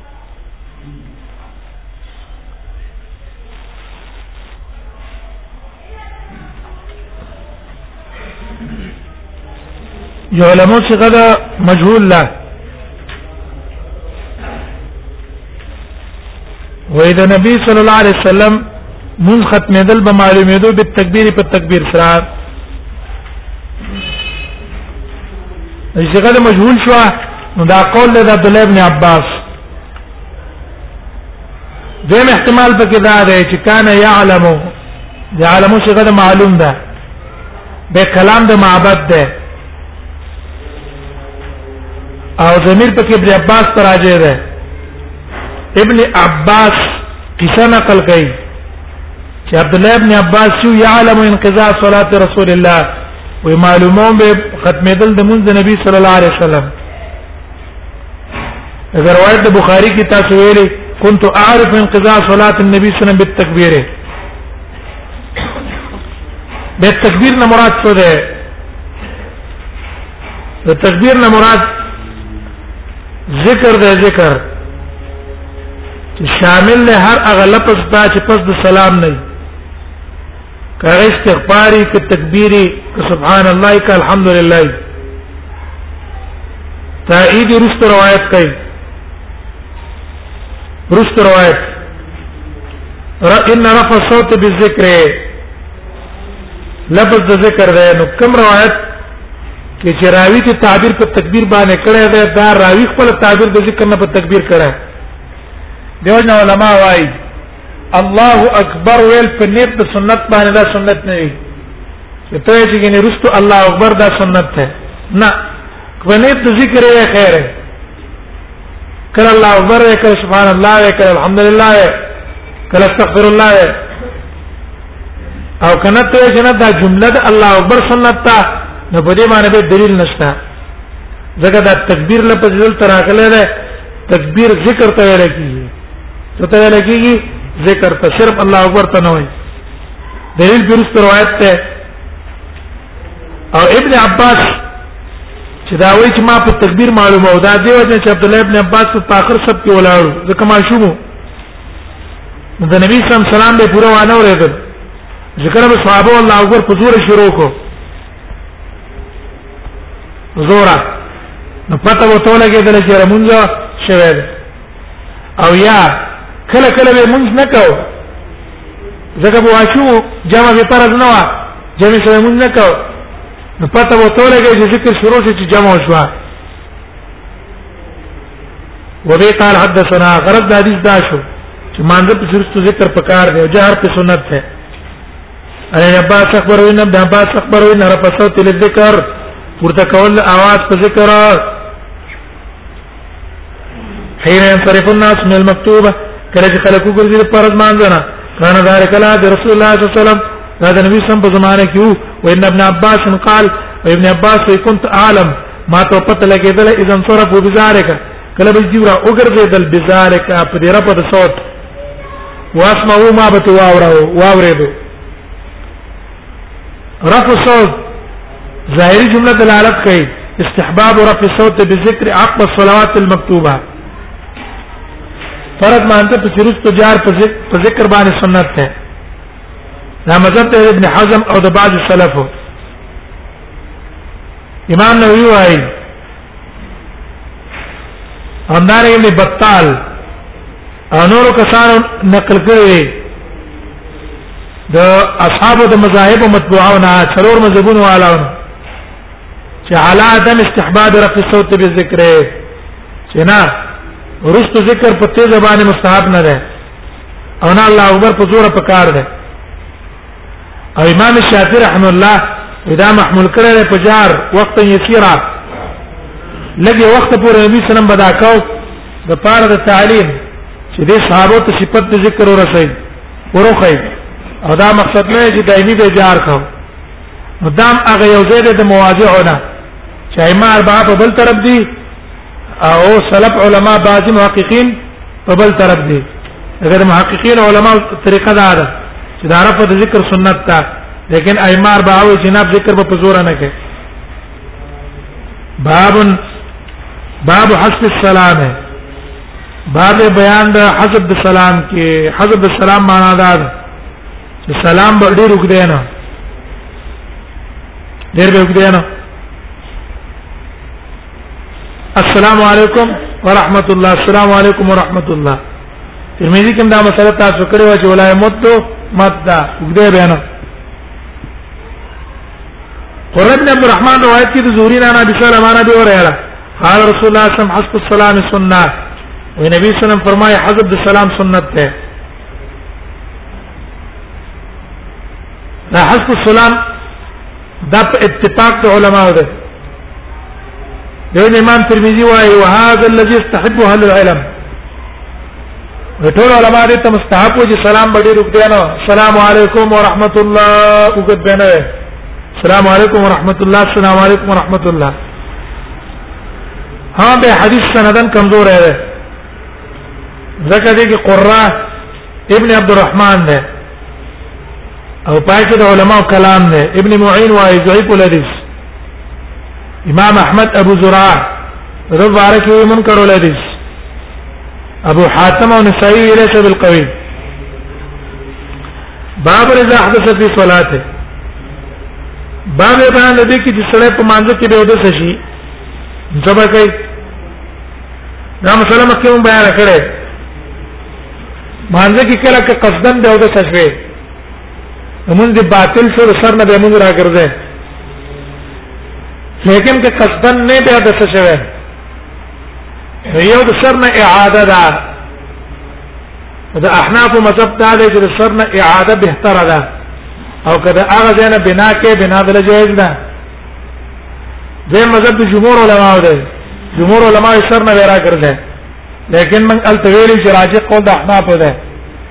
يعلمو صيغه ده مجهول لا واذا النبي صلى الله عليه وسلم من ختم دل بمعلوميدو بالتكبير په تکبیر سره صيغه ده مجهول شو نو دا قول له عبد الله ابن عباس دیم احتمال پکې دا دی چې کان یعلم دی عالم څه غد معلوم ده به کلام د معبد ده او ضمیر پکې ابن عباس پر راځي ده ابن عباس قصه نقل کوي چې عبد الله ابن عباس یو یعلم انقضاء صلاه رسول الله وی معلومون به ختمېدل د مونږ نبی صلی الله علیه وسلم اگر روایت د بخاری کې تاسو ویلي كنت اعرف انقضاء صلاه النبي صلی الله علیه وسلم بالتکبیر به تکبیر نه مراد څه ده د تکبیر نه مراد ذکر ده ذکر شامل له هر اغلب پس دا چې پس د سلام نه که استغفاری که تکبیری که سبحان الله که الحمدلله تایید رست روایت کوي رست روایت ان رفع الصوت بالذکر لفظ د ذکر ده نو کوم روایت کې چې راوی ته تعبیر په تکبیر باندې کړی دی دا راوی خپل تعبیر د ذکر نه په تکبیر کړی دیو علماء وايي الله اکبر ویل په نیت د سنت باندې دا سنت نه وي ته چې ګنې رستو الله اکبر دا سنت ده نه په نیت ذکر یې خیر دی کله الله اکبر کله سبحان الله کله الحمدلله کله استغفر الله او کنه ته چې نه دا جمله د الله اکبر سنت ده نو په دې باندې به دلیل نشته ځکه دا تکبیر لپاره ذل تراغله ده تکبیر ذکر ته ویل کیږي ته ویل کېږي ذکر ته صرف الله اکبر ته نه وایي دلیل درست روایت ته او ابن عباس چې دا وایي چې ما په تکبیر معلومه او دا دی وجه چې عبد الله ابن عباس په اخر سب کې ولاړو ځکه ما شومو د نبی صلی الله علیه وسلم به پوره وانه ورېدل ذکر به صحابه الله اکبر په زور شروع کو زورا نو پته وته لګېدل چې رمونځه شوه او یا کله کله به مونږ نه کو زګه بو واشو جمع به پر نه وا جمع سره مونږ نه کو نو پته وو ته لګي چې ذکر شروع شي چې جمع شو وبه قال حدثنا غرض د حدیث دا شو چې مانزه په سرستو ذکر پکار دی او جهر په سنت ده انا عباس اخبر وین ابن عباس اخبر وین رفع صوت للذکر پورته کول اواز په ذکر حين ينصرف الناس من المكتوبه کله چې خلکو ګرځي د فرض مانځنه کانه ذلک لا رسول الله صلی الله علیه وسلم دا د نبی سم په زمانه کې وو او ان ابن عباس قال او ابن عباس كنت عالم ما ته پته لګیدل اذا صرف بذلك کله به جیورا وګرځیدل بذلك په دې رب د صوت واسمعوا ما بتواورو واورېدو رفع صوت ظاهری جمله دلالت کوي استحباب رفع صوت بذکر عقب الصلوات المكتوبه فرض مانته په چرست جار په ذکر باندې سنت ده دا مذهب ته ابن حزم او د بعض سلف امام نووي وايي همدار ابن بطال او نور کسانو نقل کړي د اصحاب د مذاهب متبوعونه څلور مذهبونو علاوه چې علا عدم استحباب رفع الصوت بالذکر چې نه ورست ذکر په تیزه باندې مستحب نه ده او نه الله اکبر په زور په کار ده او امام شافعي رحم الله اذا محمول کړل په جار وخت یسیرا لګي وخت پورې نبی سلام بدا کاو د پاره د تعلیم چې د صحابه ته صفت ذکر ورسې ورخه او دا مقصد نه چې دایمي به جار کاو مدام هغه یو ځای د مواضعونه چې ائمه اربعه په بل طرف دي او سلف علما بعض محققین په بل طرف دي غیر محققین علما طریقه دا ده چې دا رفع ذکر سنت ده لیکن ائمه اربعه او جناب ذکر په زور نه کوي باب باب حسب السلام باب بیان د حسب د سلام کې حسب د سلام معنا دا ده سلام به ډیر وګ دی نه ډیر به وګ دی نه السلام علیکم ورحمت الله السلام علیکم ورحمت الله ترمذی کوم دا مسله تاسو کړې و چې ولای مت مت دا وګ دی بیان قرب عبد الرحمن روایت کې د زوري نه نبی صلی الله علیه و آله قال رسول الله صلی الله علیه وسلم حسب السلام سنت و نبی صلی الله علیه وسلم فرمایي حسب السلام سنت ده دا حسب السلام دا په اتفاق د علماو ده یو امام ترمذی وايي وهذا الذي يستحبه اهل العلم ټول علما دې ته مستحق وي چې سلام به ډېر وکړي نو السلام علیکم ورحمت الله وګد بنه السلام علیکم ورحمت الله السلام علیکم ورحمت الله ها به حدیث سندن کمزور ہے ځکه دې کې قرہ ابن عبد الرحمن ده او پای کې د علماو کلام ده ابن معین وايي ضعیف الحدیث امام احمد ابو زرعه رضی الله عنه منکر الحديث ابو حاتم او نسائی ليس بالقوي باب رضا حدث في صلاته باب بیان دې کې چې سره په مانځ کې به ودس شي زبر کوي دا مسله مکه مون بیان کړې مانځ کې کله کې قصدن به ودس شي موږ دې باطل شو سر نه به موږ راګرځي لیکن که قصدن نه بیا د څه شوی یو د سر نه اعاده ده دا احناف مذهب دا دی چې د سر نه اعاده بهتره ده او کله هغه ځای نه بنا کې بنا بل جایز ده زه مذهب د جمهور علما ده جمهور علما سر نه ورا کړل لیکن من التویل چې راجح قول د احناف ده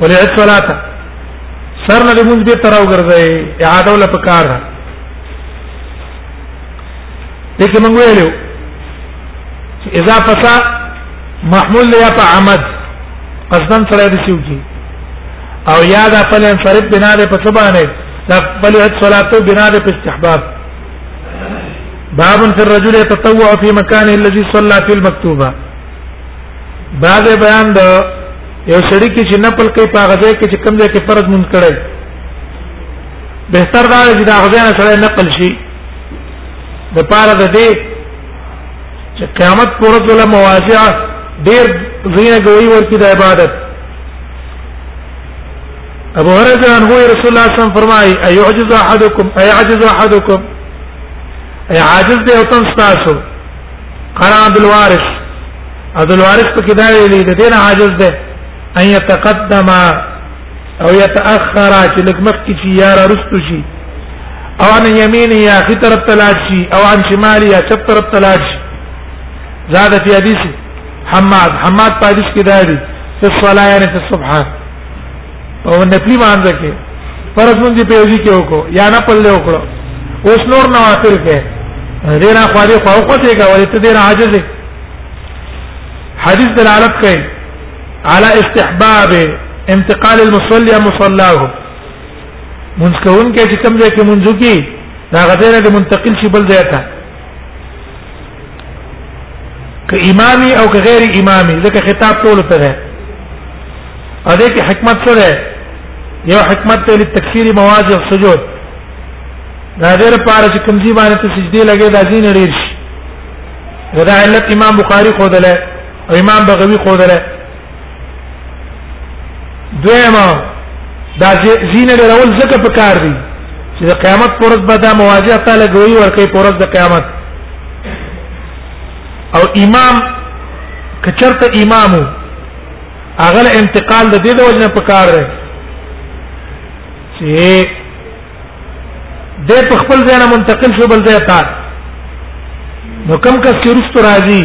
ولې الصلاه سر نه موږ به تراو ګرځي اعاده ولا پکار ده دغه موږ ویلو چې اذا فسا محمول یا په عمد قصدا سره دي شو کی او یا دا فل انصرف بنا ده په سبانه دا فل الصلاه بنا ده په استحباب باب في الرجل يتطوع في مكانه الذي صلى في المكتوبه دا د بیان د یو سړي کې چې نپل کوي په غزه کې چې کم ځای کې فرض مونږ کړي بهتر دا چې دا غزه نه سره نقل شي د پاره د دې چې قیامت پورې د مواضع ډېر زینه ګوي ورته د عبادت ابو هريره عنه رسول الله صلی الله علیه وسلم فرمایي ايعجز احدكم ايعجز احدكم اي عاجز دی او تاسو قرا عبد الوارث عبد الوارث په کې دا ویلي د دین عاجز ده ان يتقدم او يتاخر چې لږ مخکې شي یا رستو شي او عن يمينه يا اخي طرف تلاش شي او عن شماله يا چپ طرف تلاش شي زاد في حديث حماد حماد په حدیث کې دا دی في الصلاه يعني في الصبح او نفلی مانځه کې فرض مونږ په یوځي کې وکړو یا نه پلې وکړو اوس نور نه واخر کې ډیر اخوالي خو خو ته کوي ته ډیر عاجز حدیث دلالت کوي على استحباب انتقال المصلي مصلاه منځ کوون کې چې کوم ځای کې منځو کې دا غزيره د منتقل شي بل ځای ته که امامي او که غیر امامي ځکه خطاب ټول ته ده ا دې کې حکمت څه ده یو حکمت ته لتکثیر مواضع السجود دا دې لپاره چې کمزې باندې ته سجدي لګې دا ځین لري شي دا علت امام بخاری خو دله او امام بغوی خو دله دویمه دا زینه ډول زکه په کار دی چې د قیامت پرز به دا مواجهه تعالی ګوي ورکه پرز د قیامت او امام کچرته امامو اغل انتقال د دې د وجنه په کار دی چې د په خپل ځای نه منتقل شو بل ځای ته نو کم کس چې رست راځي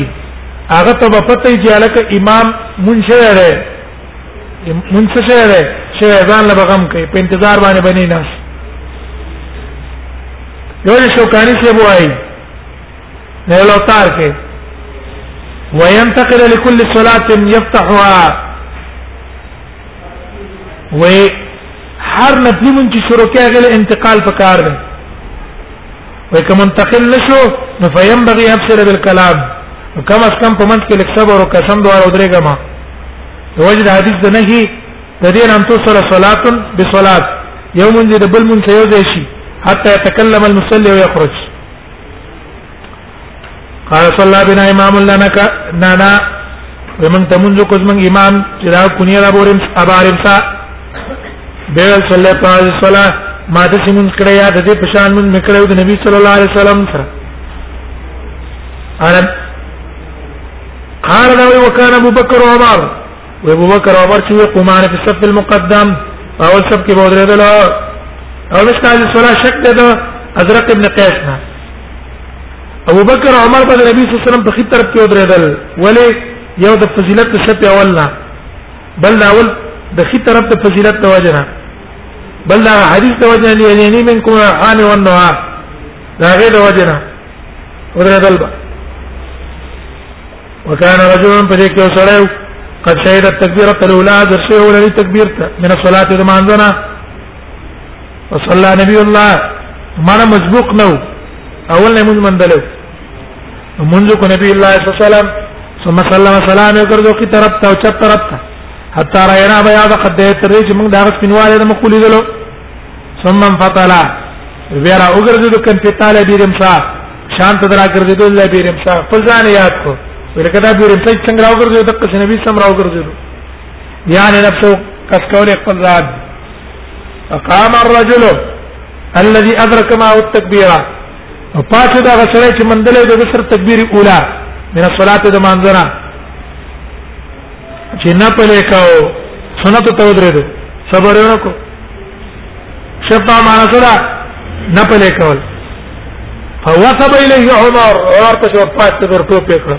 هغه ته په پته چې الکه امام منشه دی منشه دی چې ځان له بغم کوي په انتظار باندې بنې نه یو شوکانی سی بوای نه لو تار کې وينتقل لكل صلاه يفتحها وې هر لفظي مونږ چې شروع کې هغه انتقال پکار دی وې کوم منتقل نشو نو فینبغي ابصر بالکلام کم از کم په منځ کې لیک صبر او قسم دوار او درېګه ما وجد حدیث ده نه هي د دې نام تو صلی صلات بصلات یوم دې د بل مونږ ته یو ځای شي حتى يتكلم المصلي ويخرج قال صلى الله بنا امام لنا نانا ومن تمنذ قسم امام چې دا کونی را بورم ابارم سا به صلی الله علیه وسلم ما د سیمون کړه یا د دې پشان من میکړو د نبی صلی الله علیه وسلم سره انا قال دا وکانه ابو بکر عمر و ابو بکر عمر چې قمان په صف المقدم اول صف کې بودره ده او مش کال صلاح شک ده ازرق ابن قیس نه ابو بکر عمر په نبی صلی الله علیه وسلم په خطر کې بودره ده ولی یو د فضیلت صف اول نه بل دا اول د خطر په فضیلت د وجنه بل دا حدیث د وجنه یعنی منکم عام و النوار دا غیر د وجنه ودره ده وكان رجل فديك وسلو قد شهد التكبيرة الأولى درسه ولي تكبيرته من الصلاة دمانزنا وصلى نبي الله ما مسبوق نو اول نه مونږ مندلو مونږ کو نبی الله صلی الله علیه وسلم ثم سلم سلام یې کړو کی طرف ته او چپ طرف ته حتا راينا بیا د قد تر دې چې مونږ دا غس پینواله د مخولې دلو ثم فطلا ویرا وګرځو د کن پتاله دې دمسا شان ته درا ګرځیدو الله بیر امسا خپل ځان یاد کو ولکه دا بیر امسا څنګه راو ګرځیدو د قصې نبی سم راو ګرځیدو یعنی نفسه کس کول خپل ځان فقام الرجل الذي ادرك معه التكبيره او پاتې دا غسړې چې مندلې د سر تکبیر اوله من الصلاه د مانځره چې نه پلې کاو سنت ته ودرې دو صبر یې وکړو شفا معنا سره نه پلې کول فوصب الیه عمر عمر په شور پات ته ورته پکړه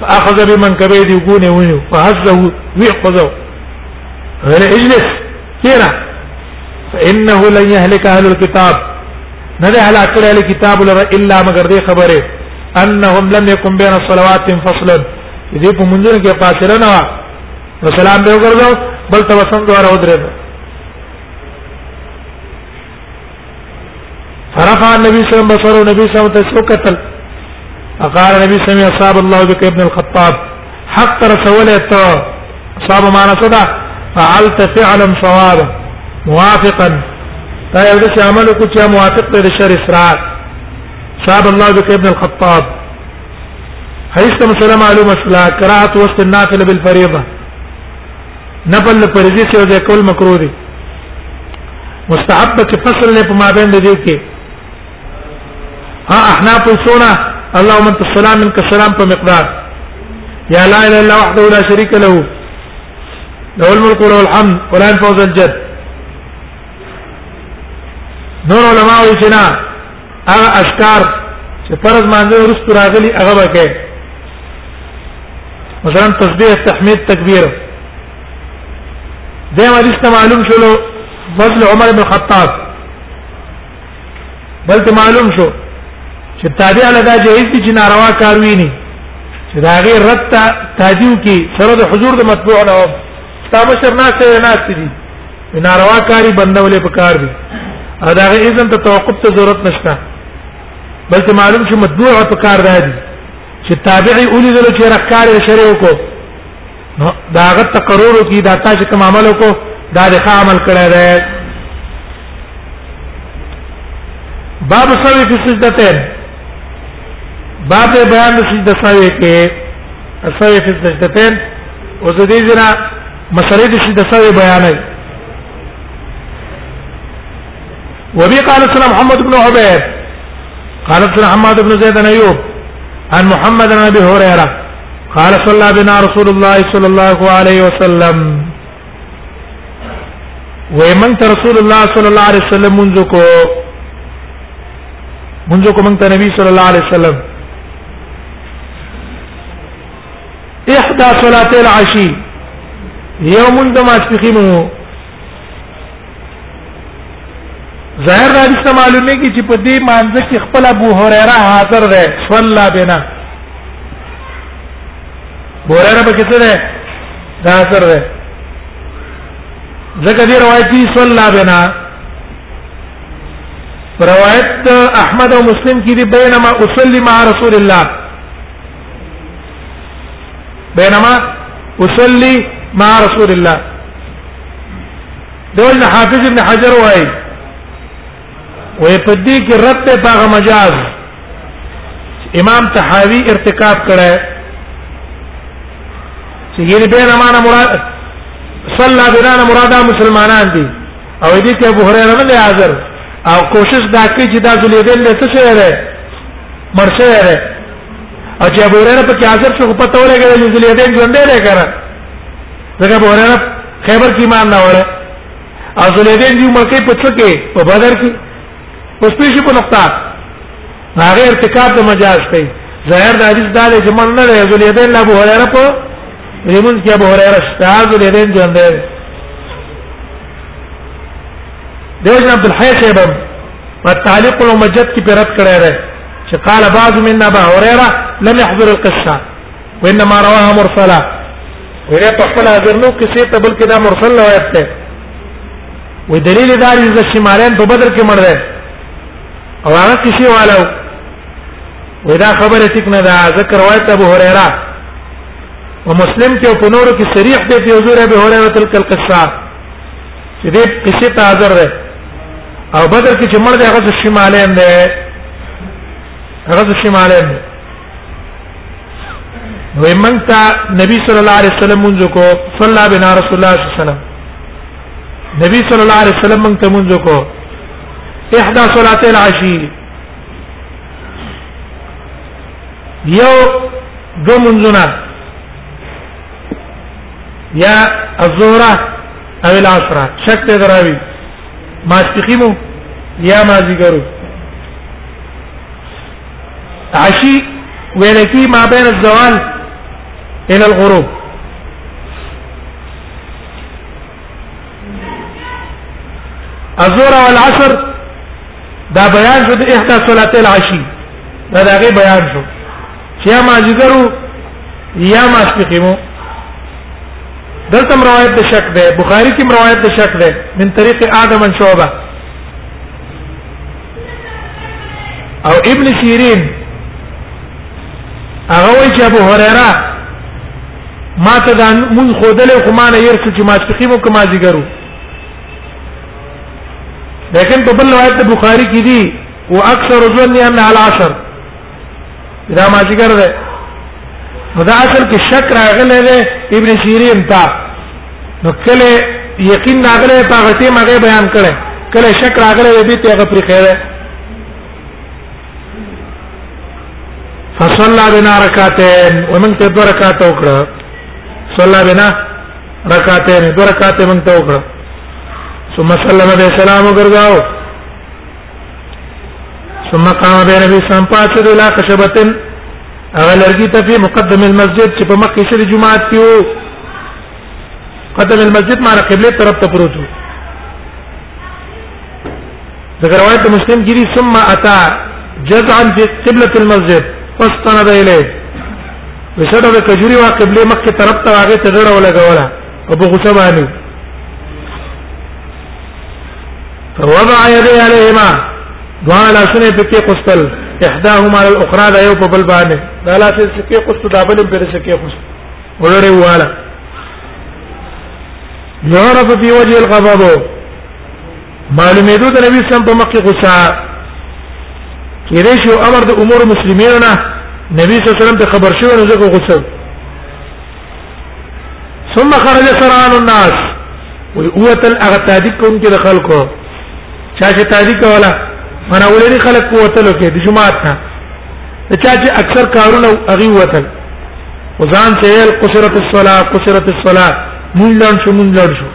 فاخذ بمن کبه دی ګونه ونیو فهزه ويقظه غیر اجلس کیرا فانه لن يهلك اهل الكتاب نه ده هلاک کړي اهل کتاب لره الا مگر دې خبره انهم لم يكن بين الصلوات فصلا دې په منځونو کې فاصله نه و نو سلام به وګرځاو بل ته وسم دواره ودرې فرفع النبي صلى الله عليه وسلم بصره النبي صلى الله عليه وسلم تسوكتل فقال النبي صلى الله عليه وسلم اصاب الله بك ابن الخطاب حق رسولت اصاب ما نصدا فعلت فعلا صوابا موافقا دا یو څه عمل کو چې موافق دی د شر اسرار صاب الله بك ابن الخطاب حدیث ته مسله معلومه شوه قرات وسط النافله بالفريضه نفل فرضي سره د کول مکروه دي مستحب چې فصل نه په مابین د دې کې ها احنا په سونه اللهم انت السلام منك السلام په مقدار يا لا اله الا وحده لا شريك له له الملك وله الحمد ولا ينفع ذا الجد نور علماء وجنا هغه اذکار چې فرض مانځه ورسته راغلي هغه وکړي مثلا تسبیح تحمید تکبیر دا حدیث ته معلوم شلو فضل عمر بن الخطاب بل ته معلوم شو چې تابع له دا جهیز چې ناروا کار ویني چې دا غیر رد ته تاجیو کې سره د حضور د مطبوع نه ستا مشر نه سره نه سړي ناروا کاری بندولې په کار دي او دا غي اذن ته توقف ته ضرورت نشته بلکې معلوم شي متبوع په کار دی چې تابعي اولي دلو چې رکار شری وکړو نو دا غت تقرر کی دا تاسو کوم عمل وکړو دا د عمل کړی دی باب سوي په سجدتين باب بیان د سجده سوي کې سوي په سجدتين او د دې جنا مسلې د شد سره بیانای وبي قال سلام محمد بن عبيد قال سلام محمد بن زيد بن ايوب عن محمد بن ابي هريره قال صلى بنا رسول الله صلى الله عليه وسلم ومن رسول الله صلى الله عليه وسلم منذ کو منذ کو من نبی صلی الله علیه وسلم احدى صلاه العشي یوم د ماسپخین وو ظاهر دا څه معلومه کی چې په دې مانځ کې خپل ابو هريره حاضر دی صلی بنا هريره په کې څه دی دا حاضر دی ځکه دې روایت دی صلی بنا روایت احمد او مسلم کې دی بینما اصلي مع رسول الله بينما اصلي مع رسول الله دول حافظ ابن حجر وايي وې په دې کې رد ته باغ مجاز امام تحاوی ارتکاب کړه چې یې به نه معنا مراد صلی بنا نه مراد مسلمانان دي او دې کې ابو هريره نه حاضر او کوشش دا کوي چې دا ذلیدل له څه شي لري مرشه لري او چې ابو هريره په کې حاضر شو په توله کې د ذل یدین ژوندې نه کړه ځکه ابو هريره خیبر کې ایمان نه وره او ذل یدین دی ملکې په څه کې په بدر کې اوس په شي په نقطه هغه ارتکاب د مجاز دی ظاهر د حدیث دا دی چې من نه دی ذل یدین ابو هريره په ریمون کې ابو هريره استاد ذل یدین ژوندې دیو جن عبد الحی صاحب په تعلیق المجد کې پرد کړی دی چې قال بعض من ابا هريره لم يحضر القصه وانما رواها مرسلا ویره په خپل حاضر نو کسی ته بلکې دا مرسل روایت ده و دلیل دا دی چې شمالین په بدر کې مړ دی او هغه کسی والو ودا خبره ټیک نه ده ذکر روایت ابو هريره ومسلم کې په نورو کې صریح دی په حضور ابو هريره تلک القصه چې دې قصې ته حاضر دی او بدر کې چې مړ دی هغه شمالین دی هغه شمالین دی نو موږ ته نبی صلی الله علیه وسلم مونږ کو صلی الله بنا رسول الله صلی الله علیه وسلم نبی صلی الله علیه وسلم مونږ ته مونږ کو احدى صلاتي العشي یو دو منځونه يا الزهرة او العصرة شك تدراوي ما استقيمو يا ما ذكرو عشي ولكي ما بين الزوال الى الغروب الزهرة والعصر دا بیان شو د احدا صلات العشی دا دغه بیان شو چې یا ماجګرو یا ماسپخیمو دلته روایت د شک ده بخاری کې روایت د شک ده من طریق ادم بن شعبہ او ابن سیرین هغه وی چې ابو هريره ما ته دا مون خودل خو ما نه يرڅ چې ما تقیمو کما جګرو لیکن په بل روایت بخاری کې دي واکثر ظني ان على عشر دا ما ذکر ده نو دا اصل کې شک راغلی دی ابن سیرین تا نو کله یقین راغلی په هغه ټیم هغه بیان کړي کله شک راغلی دی ته هغه پرې خیره فصلى بنا ركعتين ومن ته دو رکعات وکړه صلى بنا رکعتين دو رکعات من ته وکړه ثم سلم به سلام وګرځاو ثم قام بين ابي سام پاتې د لا خشبتن هغه لرګي ته په مقدم المسجد چې په مخکې شری جمعه تیو قدم المسجد معنی قبله طرف ته پروت وو ذکر روایت مسلم کې ثم اتى جزعا في قبلة المسجد فاستند اليه وشده د کجوري وا قبله مخ کې طرف ته هغه ته ډړه ولګوله ابو غصه باندې فوضع يديه عليهما دوالا سنه په کې قستل احداهما على الاخرى دا یو په بل باندې دا لا څه کې قست دا بل په څه کې قست ولره والا يعرف في وجه الغضب معلومه دو د نبی سم په مخ کې غصه کېدې شو امر د امور مسلمانانو نه نبی صلی الله علیه وسلم ته خبر شو نو زه غصه ثم خرج سرعان الناس وی اوتل اغه تادیق کوم کې خلکو چا چې تادیق ولا من اولنی خلک اوتل کې د جمعات نه چا چې اکثر کارونه اغي وتل وزان سهل قصرت الصلاه قصرت الصلاه مونږ لړ شو مونږ لړ شو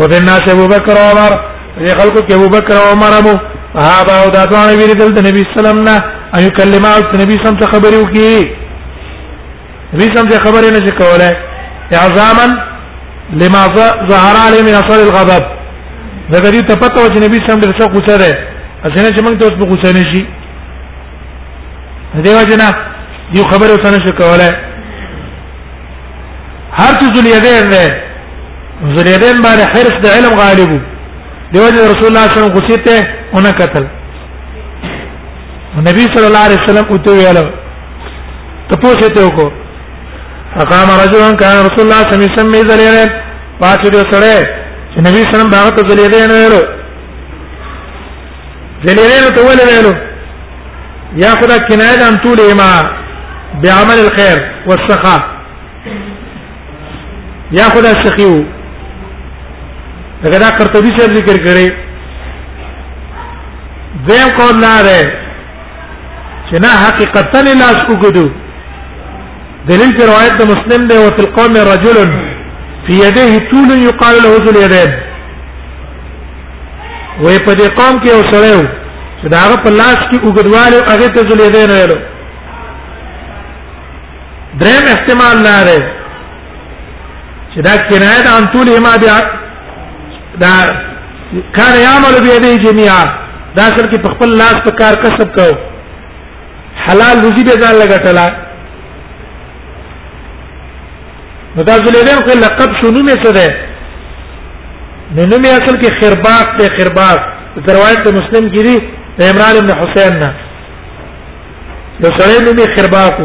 وبنا ابو بکر او عمر دې خلکو کې ابو بکر او عمر مو صحابه او داتونه ویل د نبی سلام نه ايو کلمات نبی سم څخه خبرو کې دوی سم څه خبرې نه شي کولای اعظاما لما ظهر عليه من اثر الغضب دا غدي ته پته و چې نبی سم ډېر څه غوسه ده اسنه چې موږ ته اوس په غوسه نه شي دیو جنا یو خبره وسنه شو کوله هر څه زلیدین ده زلیدین باندې حرص د علم غالبو دیو جنا رسول الله صلی الله علیه وسلم غوسه ته اون قتل نبی صلی الله علیه وسلم او ته ویلو ته پوښتې ته وکړو فقام رجلان كان رسول الله صلى الله عليه وسلم يذلين پاتې دې سره چې نبی صلی الله علیه وسلم هغه ته ذلیلین ویلو ذلیلین ته ولې ویلو یا خدا کنایه ده ان طول ما بعمل الخير والسخاء یا خدا سخیو دغه دا قرطبي صاحب ذکر کړي دیم قول نه ده چې نه حقیقتا لاس وګدو دلیل په روایت د مسلم دی او تل قوم رجل فی یده طول یقال له ذل یدین وې په دې قوم کې یو سره و چې دا هغه په لاس کې وګدواله هغه ته ذل یدین ویلو دریم احتمال نه لري چې دا کنایه د انتول ما بیا دا کان یعمل بيدی جميعا دا اصل کې په خپل لاس په کار کسب کو حلال روزي به ځان لګټلا نو دا زلیدین خو لقب شنو می څه ده نو نو می اصل کې خرباق ته خرباق روایت ته مسلم کې دي عمران بن حسین نه نو سره نو می خرباق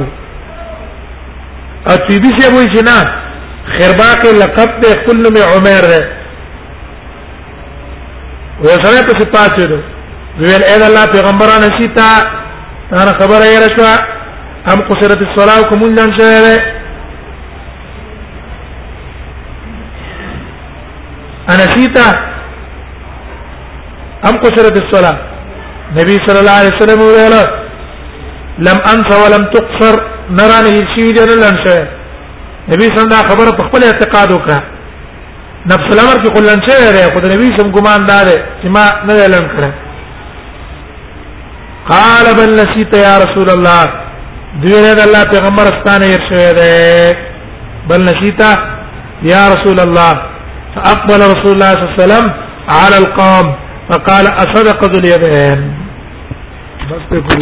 او تی بي سي وای چې نه خرباق لقب ته خپل نو می عمر ده وی سره په صفات شو ویل اې الله پیغمبران سیتا انا خبره یې راشوا ام قصرت الصلاه کوم جن شوه انا سیتا ام قصرت الصلاه نبی صلی الله علیه وسلم ویل لم انس ولم تقصر نرانه شي دې نه لنشه نبی صلی الله خبره په خپل اعتقاد وکړه نفس الامر کې کلن څه لري خو د نبی سم ګمان دار چې ما نه اعلان کړ قال بل نسيت يا رسول الله دویره د الله پیغمبر ستانه ير شوی ده بل نسيت يا رسول الله فاقبل رسول الله صلى الله عليه وسلم على القوم فقال اصدق ذو اليدين بس تقول